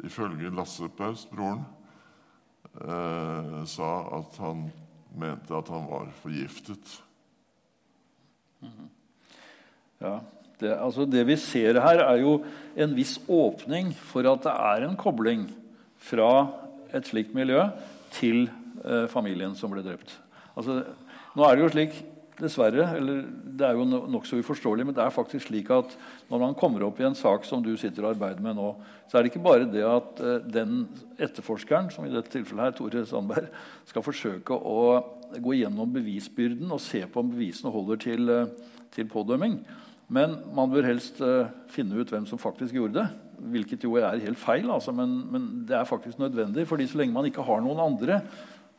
ifølge Lasse Paust, broren, sa at han mente at han var forgiftet. Ja, det, altså det vi ser her, er jo en viss åpning for at det er en kobling fra et slikt miljø til eh, familien som ble drept. Altså, nå er det jo slik, dessverre, eller det er jo nokså uforståelig, men det er faktisk slik at når man kommer opp i en sak som du sitter og arbeider med nå, så er det ikke bare det at eh, den etterforskeren, som i dette tilfellet her, Tore Sandberg, skal forsøke å gå gjennom bevisbyrden og se på om bevisene holder til, eh, til pådømming. Men man bør helst uh, finne ut hvem som faktisk gjorde det. Hvilket jo er helt feil, altså, men, men, det er faktisk nødvendig. fordi så lenge man ikke har noen andre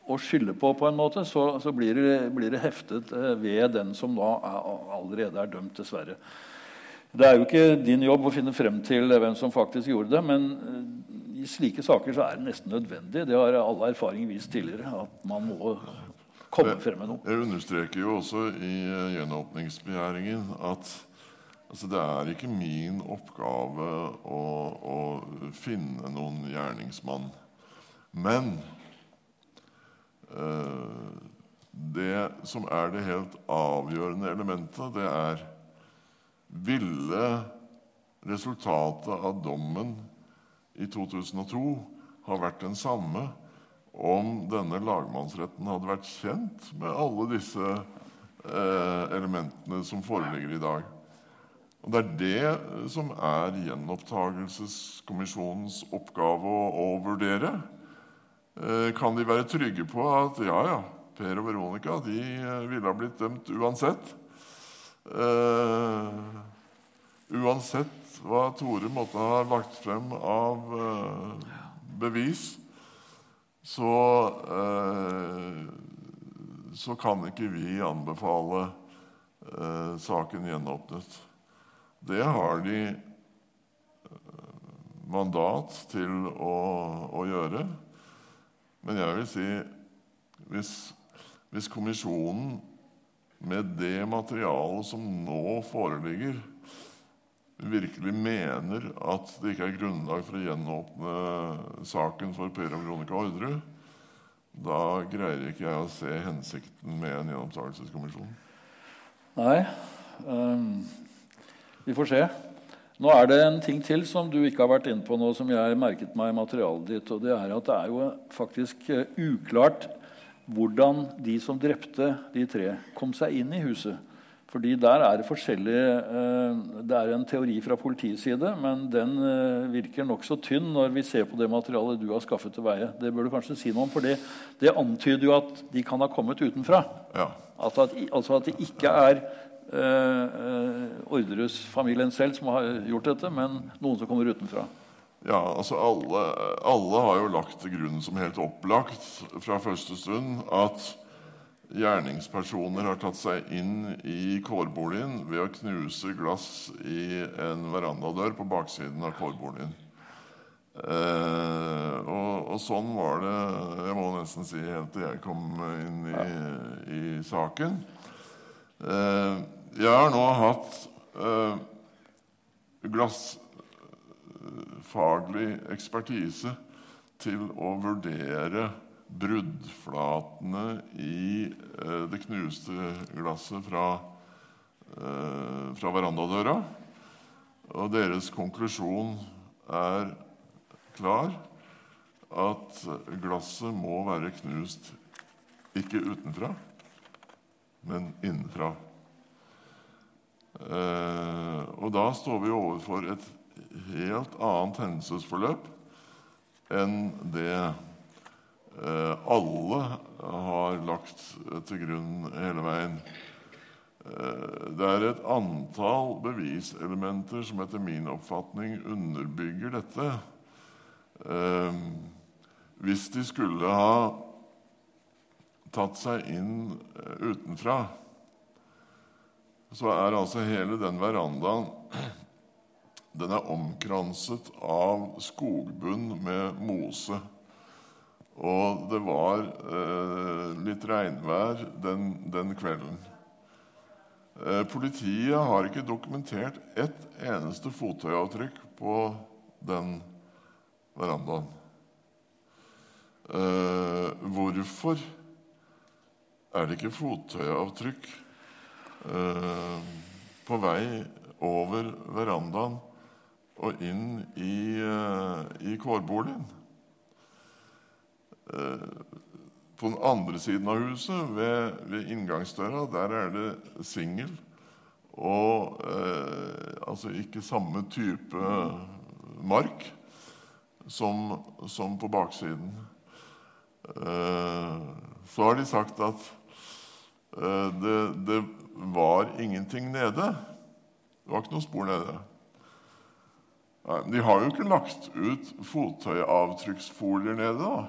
å skylde på, på en måte, så, så blir, det, blir, det, heftet eh, ved den som da er, allerede er dømt, dessverre. Det er jo ikke din jobb å finne frem til hvem som faktisk gjorde det, men eh, i slike saker så er det nesten nødvendig. Det har alle erfaring vist tidligere. at man må komme frem med noe. Jeg understreker jo også i eh, gjenåpningsbegjæringen at altså, det er ikke min oppgave å, å finne noen gjerningsmann. Men Eh, det som er det helt avgjørende elementet, det er Ville resultatet av dommen i 2002 ha vært den samme om denne lagmannsretten hadde vært kjent med alle disse eh, elementene som foreligger i dag? Og Det er det som er gjenopptakelseskommisjonens oppgave å, å vurdere. Eh, kan de være trygge på at ja, ja, Per og Veronica de eh, ville ha blitt dømt uansett. Eh, uansett hva Tore måtte ha lagt frem av eh, bevis, så, uh, så kan ikke vi anbefale saken gjenåpnet. Det har de mandat til å, å gjøre. Men jeg vil si hvis, hvis kommisjonen med det materialet som nå foreligger virkelig mener at det ikke er grunnlag for å gjenåpne saken for Per og Veronica Orderud, da greier ikke jeg å se hensikten med en gjennomtakelseskommisjon. Nei. Um, vi får se. Nå er det en ting til som du ikke har vært inne på nå, som jeg merket meg i materialet ditt. og Det er at det er jo faktisk uh, uklart hvordan de som drepte de tre, kom seg inn i huset. Fordi der er det forskjellige uh, Det er en teori fra politiets side, men den uh, virker nokså tynn når vi ser på det materialet du har skaffet til veie. Det bør du kanskje si noe om, for det, det antyder jo at de kan ha kommet utenfra. Ja. At, altså at det ikke er uh, Orderud-familien selv som har gjort dette, men noen som kommer utenfra. Ja, altså alle, alle har jo lagt til grunn som helt opplagt fra første stund at gjerningspersoner har tatt seg inn i kårboligen ved å knuse glass i en verandadør på baksiden av kårboligen. Eh, og, og, sånn var det jeg må nesten si helt til jeg kom inn i, i saken. Eh, jeg har nå hatt eh, glassfaglig ekspertise til å vurdere bruddflatene i eh, det knuste glasset fra, eh, fra verandadøra. Og deres konklusjon er klar at glasset må være knust ikke utenfra, men innenfra. Eh, og da står vi overfor et helt annet hendelsesforløp enn det eh, alle har lagt til grunn hele veien. Eh, det er et antall beviselementer som etter min oppfatning underbygger dette. Hvis de skulle ha tatt seg inn eh, utenfra så er altså hele den verandaen den er omkranset av skogbunn med mose. Og det var eh, litt regnvær den, den kvelden. Eh, politiet har ikke dokumentert ett eneste fottøyavtrykk på den verandaen. Eh, hvorfor er det ikke fottøyavtrykk Eh, på vei over verandaen og inn i, uh, i kårboligen. Uh, på den andre siden av huset, ved, ved inngangsdøra, der er det singel. Og altså ikke samme type mark som, som på baksiden. så har de sagt at det, det var ingenting nede. Det var ikke noe spor nede. De har jo ikke lagt ut fottøyavtrykksfolier nede. da.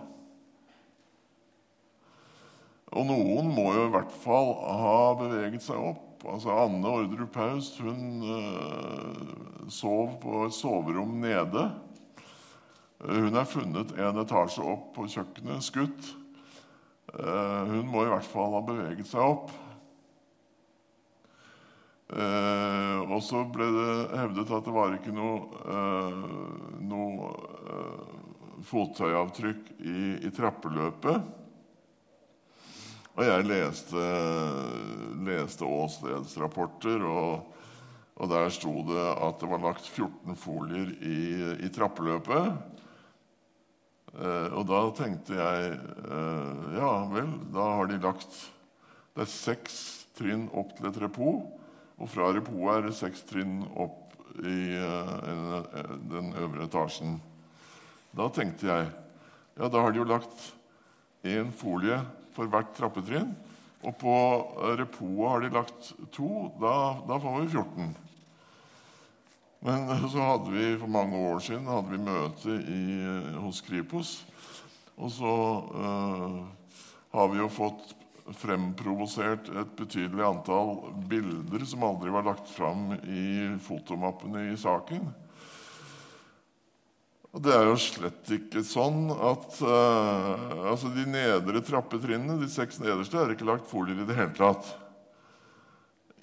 Og noen må jo i hvert fall ha beveget seg opp. Altså Anne Orderud Paust hun øh, sov på et soverom nede. Hun er funnet en etasje opp på kjøkkenet, skutt. Uh, hun må i hvert fall ha beveget seg opp. Eh, og så ble det hevdet at det var ikke noe, eh, noe eh, fottøyavtrykk i, i, trappeløpet. Og jeg leste, leste åstedsrapporter, og, og, der sto det at det var lagt 14 folier i, i trappeløpet. Eh, og da tenkte jeg eh, ja vel, da har de lagt Det er seks trinn opp til et repos. Og fra repoet er det seks trinn opp i uh, den øvre etasjen. Da tenkte jeg ja, da har de jo lagt én folie for hvert trappetrinn. Og på repoet har de lagt to. Da, da, får vi 14. Men så hadde vi for mange år siden hadde vi møte i, hos Kripos. Og så uh, har vi jo fått fremprovosert et betydelig antall bilder som aldri var lagt fram i fotomappene i saken. Og det er jo slett ikke sånn at uh, altså De nedre trappetrinnene, de seks nederste, er ikke lagt folier i det hele tatt.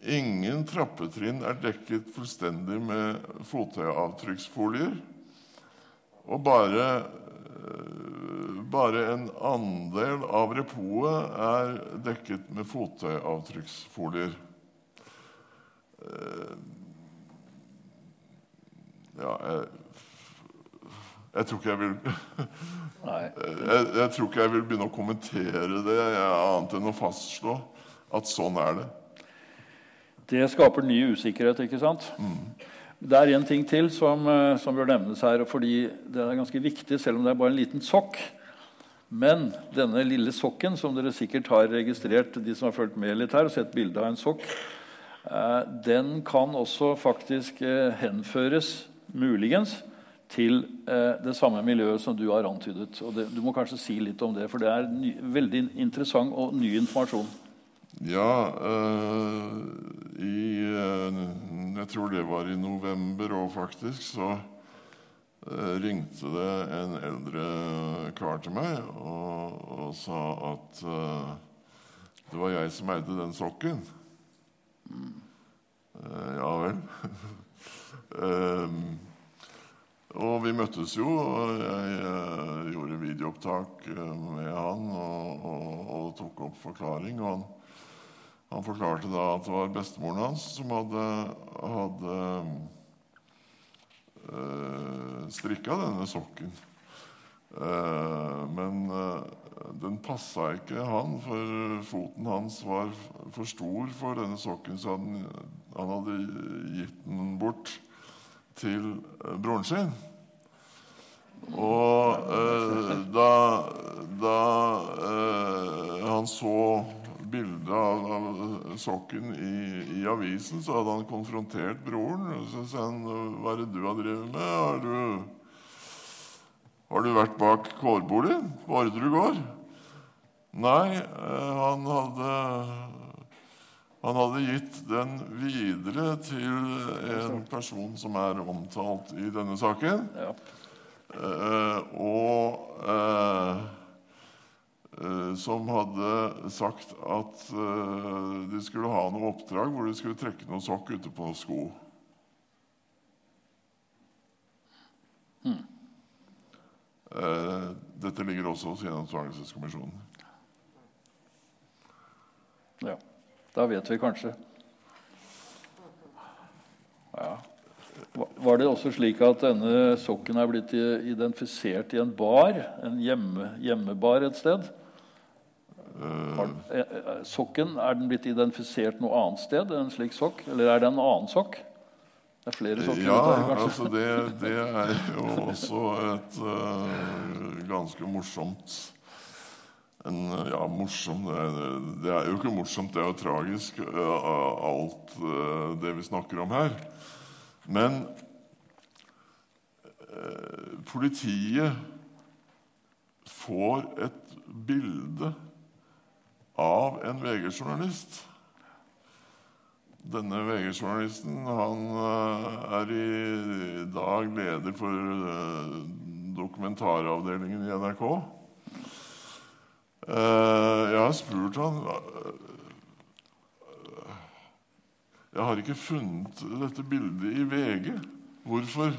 Ingen trappetrinn er dekket fullstendig med fottøyavtrykksfolier. Og bare, eh, bare en andel av repoet er dekket med fottøyavtrykksfolier. Eh, ja, jeg, jeg tror ikke jeg vil jeg, jeg, tror ikke jeg vil begynne å kommentere det, annet enn å fastslå at sånn er det. Det skaper ny usikkerhet, ikke sant? Mm. Det er en ting til som, eh, som, bør nevnes her, fordi det er ganske viktig, selv om det er bare en liten sokk. Men denne lille sokken, som dere sikkert har registrert, de som har fulgt med litt her, og sett bilde av en sokk, eh, den kan også faktisk eh, henføres, muligens, til det samme miljøet som du har antydet. Og det, du må kanskje si litt om det, for det er ny, veldig interessant og ny informasjon. Ja, uh, i uh, Jeg tror det var i november òg, faktisk. Så uh, ringte det en eldre kar til meg og, og sa at det var jeg som eide den sokken. Mm. ja vel. og vi møttes jo, og jeg gjorde videoopptak med han og, og, og tok opp forklaring. og han han forklarte da at det var bestemoren hans som hadde, hadde øh, strikka denne sokken. Uh, men uh, den passa ikke han, for foten hans var for stor for denne sokken, så han, han hadde gitt den bort til uh, broren sin. Og da, da han så bilde av, av, sokken i, i, avisen, så hadde han konfrontert broren. Så sa han hva er det du har drevet med? Har du, har du vært bak kårbordet på Orderud gård? Nei, eh, han hadde han hadde gitt den videre til en person som er omtalt i denne saken. Ja. Eh, og Eh, som hadde sagt at eh, de skulle ha noe oppdrag hvor de skulle trekke noen sokk ute på noen sko. Hmm. Dette ligger også hos Gjenopptakelseskommisjonen. Ja. Da vet vi kanskje. Ja. Var det også slik at denne sokken er blitt identifisert i en bar? En hjemme, hjemmebar et sted? Eh, eh, sokken, Er den blitt identifisert noe annet sted enn en slik sokk? Eller er det en annen sokk? Det er flere sokker? Ja, der, altså det, det, er jo også et uh, ganske morsomt en, Ja, morsom det er, det er, jo ikke morsomt, det er jo tragisk, uh, alt uh, det vi snakker om her. Men politiet får et bilde av en VG-journalist. Denne VG-journalisten han eh, er i dag leder for eh, dokumentaravdelingen i NRK. Eh, jeg har spurt han Jeg har ikke funnet dette bildet i VG. Hvorfor,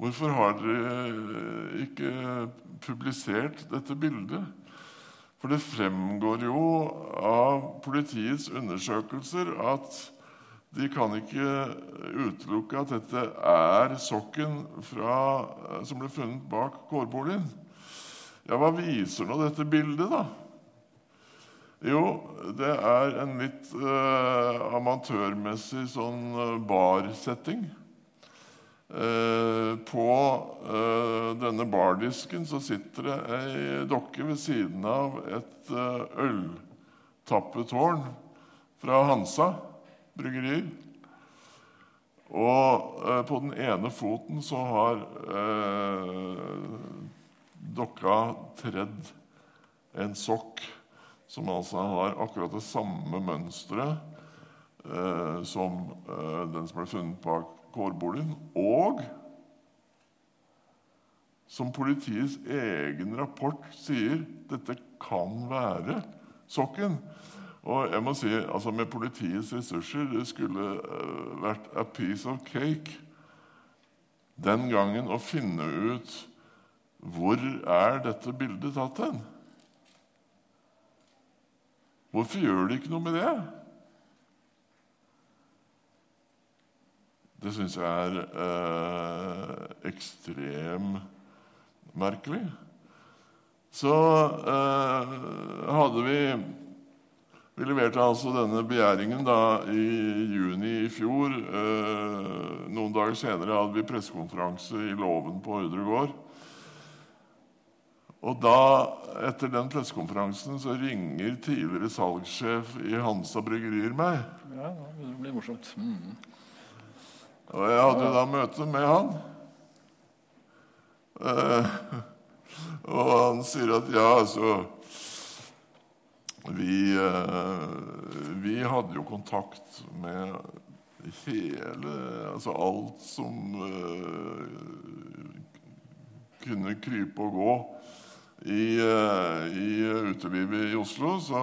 hvorfor har dere ikke publisert dette bildet? For det fremgår jo av politiets undersøkelser at de kan ikke utelukke at dette er sokken fra, som ble funnet bak kårboligen. Ja, hva viser nå dette bildet, da? Jo, det er en litt eh, amatørmessig sånn uh, barsetting. Eh, på uh, denne bardisken så sitter det ei dokke ved siden av et uh, øltappetårn fra Hansa bryggerier. Og på den ene foten så har dokka tredd en sokk som altså har akkurat det samme mønsteret som den som ble funnet bak kårboligen, og som politiets egen rapport sier dette kan være sokken. Og jeg må si, altså Med politiets ressurser det skulle uh, vært a piece of cake den gangen å finne ut hvor er dette bildet tatt hen. Hvorfor gjør de ikke noe med det? Det syns jeg er eh, ekstremt merkelig. Så eh, hadde vi vi leverte altså denne begjæringen da, i juni i fjor. Eh, noen dager senere hadde vi pressekonferanse i Låven på Ordre gård. Og da, etter den pressekonferansen så ringer tidligere salgssjef i Hansa Bryggerier meg. Ja, det blir morsomt. Mm. Og jeg hadde da møte med han. Eh, og han sier at ja, altså vi, eh, vi, hadde jo kontakt med hele Altså alt som eh, kunne krype og gå i, uh, i utelivet i Oslo. Så,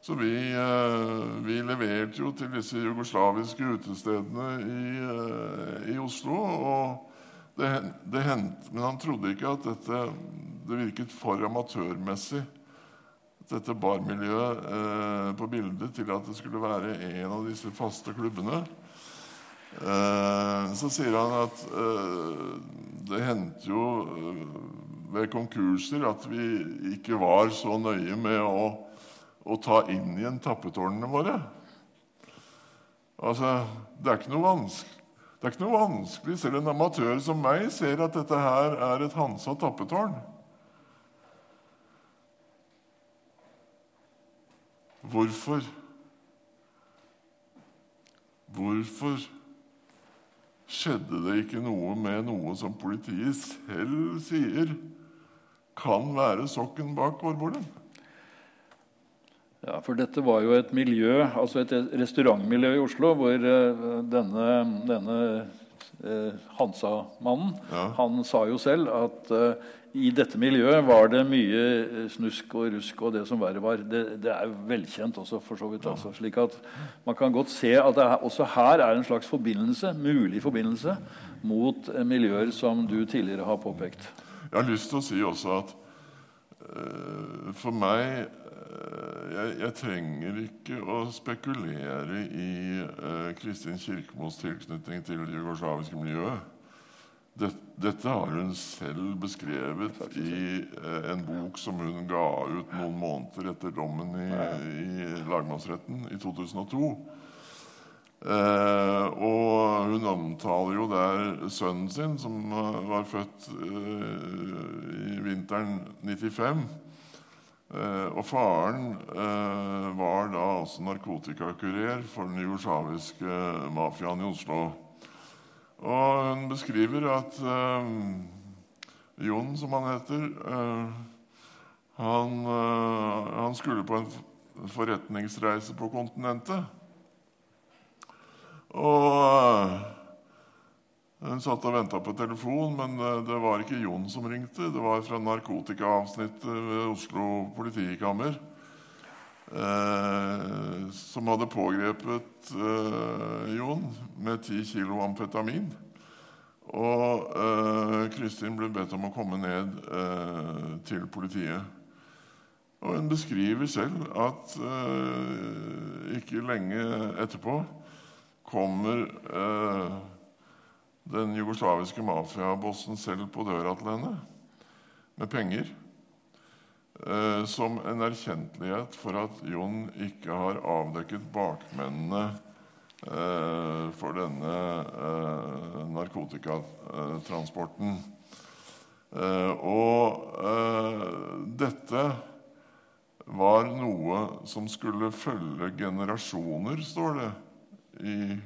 så vi, uh, vi, leverte jo til disse jugoslaviske utestedene i, i Oslo. og det, det hendte, Men han trodde ikke at dette det virket for amatørmessig dette barmiljøet eh, på bildet til at det skulle være en av disse faste klubbene. Eh, så sier han at eh, det hendte jo eh, ved konkurser at vi ikke var så nøye med å, å ta inn igjen tappetårnene våre. Altså, det er ikke noe vanskelig. Det er ikke noe vanskelig, Selv en amatør som meg ser at dette her er et Hansa tappetårn. Hvorfor? Hvorfor skjedde det ikke noe med noe som politiet selv sier kan være sokken bak gårdborden? Ja, for dette var jo et miljø, altså et restaurantmiljø i Oslo hvor uh, denne, denne uh, Hansa-mannen ja. han sa jo selv at uh, i dette miljøet var det mye eh, snusk og rusk og det som verre var. Det, det er velkjent også, for så vidt. Altså. slik at Man kan godt se at det er, også her er en slags forbindelse, mulig forbindelse mot eh, miljøer som du tidligere har påpekt. Jeg har lyst til å si også at for meg jeg, jeg, trenger ikke å spekulere i uh, Kristin Kirkemos tilknytning til det jugoslaviske miljøet. Dette har hun selv beskrevet i eh, en bok som hun ga ut noen måneder etter dommen i, i lagmannsretten i 2002. Eh, og hun omtaler jo der sønnen sin, som eh, var født eh, i vinteren 95. Eh, og faren eh, var da altså narkotikakurer for den jugoslaviske mafiaen i Oslo. Og hun beskriver at eh, Jon, som han heter eh, han, eh, han, skulle på en forretningsreise på kontinentet. Og hun satt og venta på telefon, men det var ikke Jon som ringte. Det var fra narkotikaavsnittet ved Oslo politikammer eh, som hadde pågrepet eh, Jon med 10 kilo amfetamin. Og eh, Kristin ble bedt om å komme ned eh, til politiet. Og hun beskriver selv at eh, ikke lenge etterpå kommer eh, den jugoslaviske mafiabossen selv på døra til henne med penger. Eh, som en erkjentlighet for at Jon ikke har avdekket bakmennene eh, for denne eh, narkotikatransporten. Og dette var noe som skulle følge generasjoner, står det i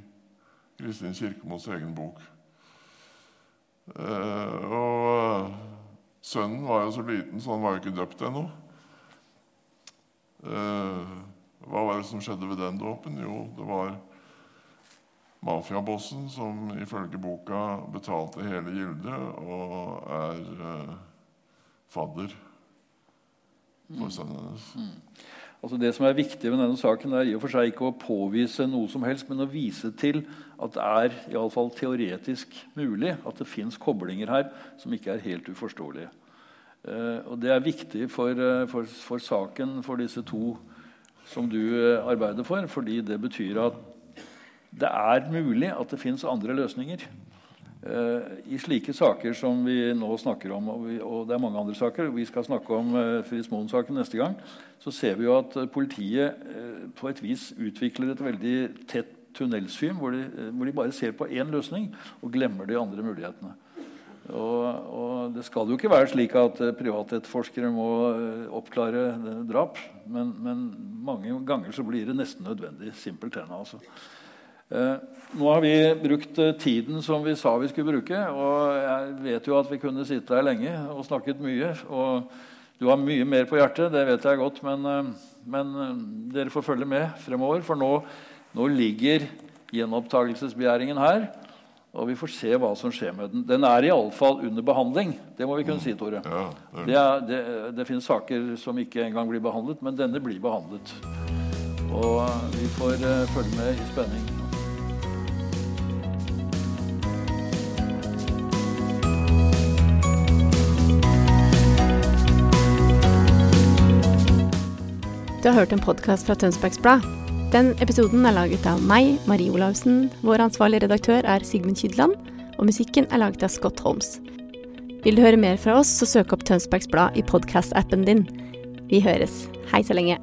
Kristin Kirkemos egen bok. Og Sønnen var jo så liten, så han var jo ikke døpt ennå. Eh, hva var det som skjedde ved den dåpen? Jo, det var mafiabossen som ifølge boka betalte hele gildet og er eh, fadder for mm. sønnen hennes. Altså Det som er viktig med denne saken, er i og for seg ikke å påvise noe som helst, men å vise til at det er i alle fall teoretisk mulig at det fins koblinger her som ikke er helt uforståelige. Eh, og Det er viktig for, eh, for, for, saken for disse to som du eh, arbeider for, fordi det betyr at det er mulig at det fins andre løsninger. Eh, I slike saker som vi nå snakker om, og, vi, og, det er mange andre saker Vi skal snakke om uh, Fritz Moen-saken neste gang. Så ser vi jo at politiet uh, på et vis utvikler et veldig tett tunnelsyn, hvor de, hvor de bare ser på én løsning og glemmer de andre mulighetene. Og, og, Det skal jo ikke være slik at privatetterforskere må oppklare drap, men, men, mange ganger så blir det nesten nødvendig. Simpelthen. altså. Eh, nå har vi brukt eh, tiden som vi sa vi skulle bruke. Og jeg vet jo at vi kunne sitte her lenge og snakket mye. Og du har mye mer på hjertet, det vet jeg godt, men, eh, men dere får følge med fremover. For nå, nå ligger gjenopptakelsesbegjæringen her. Og vi får se hva som skjer med den. Den er iallfall under behandling. Det må vi kunne si, Tore. Ja, det, er, det, det finnes saker som ikke engang blir behandlet, men denne blir behandlet. Og vi får følge med i spenning. Du har hørt en podkast fra Tønsbergs Blad. Den episoden er laget av meg, Marie Olavsen. Vår ansvarlige redaktør er Sigmund Kydland, og musikken er laget av Scott Holmes. Vil du høre mer fra oss, så søk opp Tønsbergs Blad i podkast-appen din. Vi høres. Hei så lenge.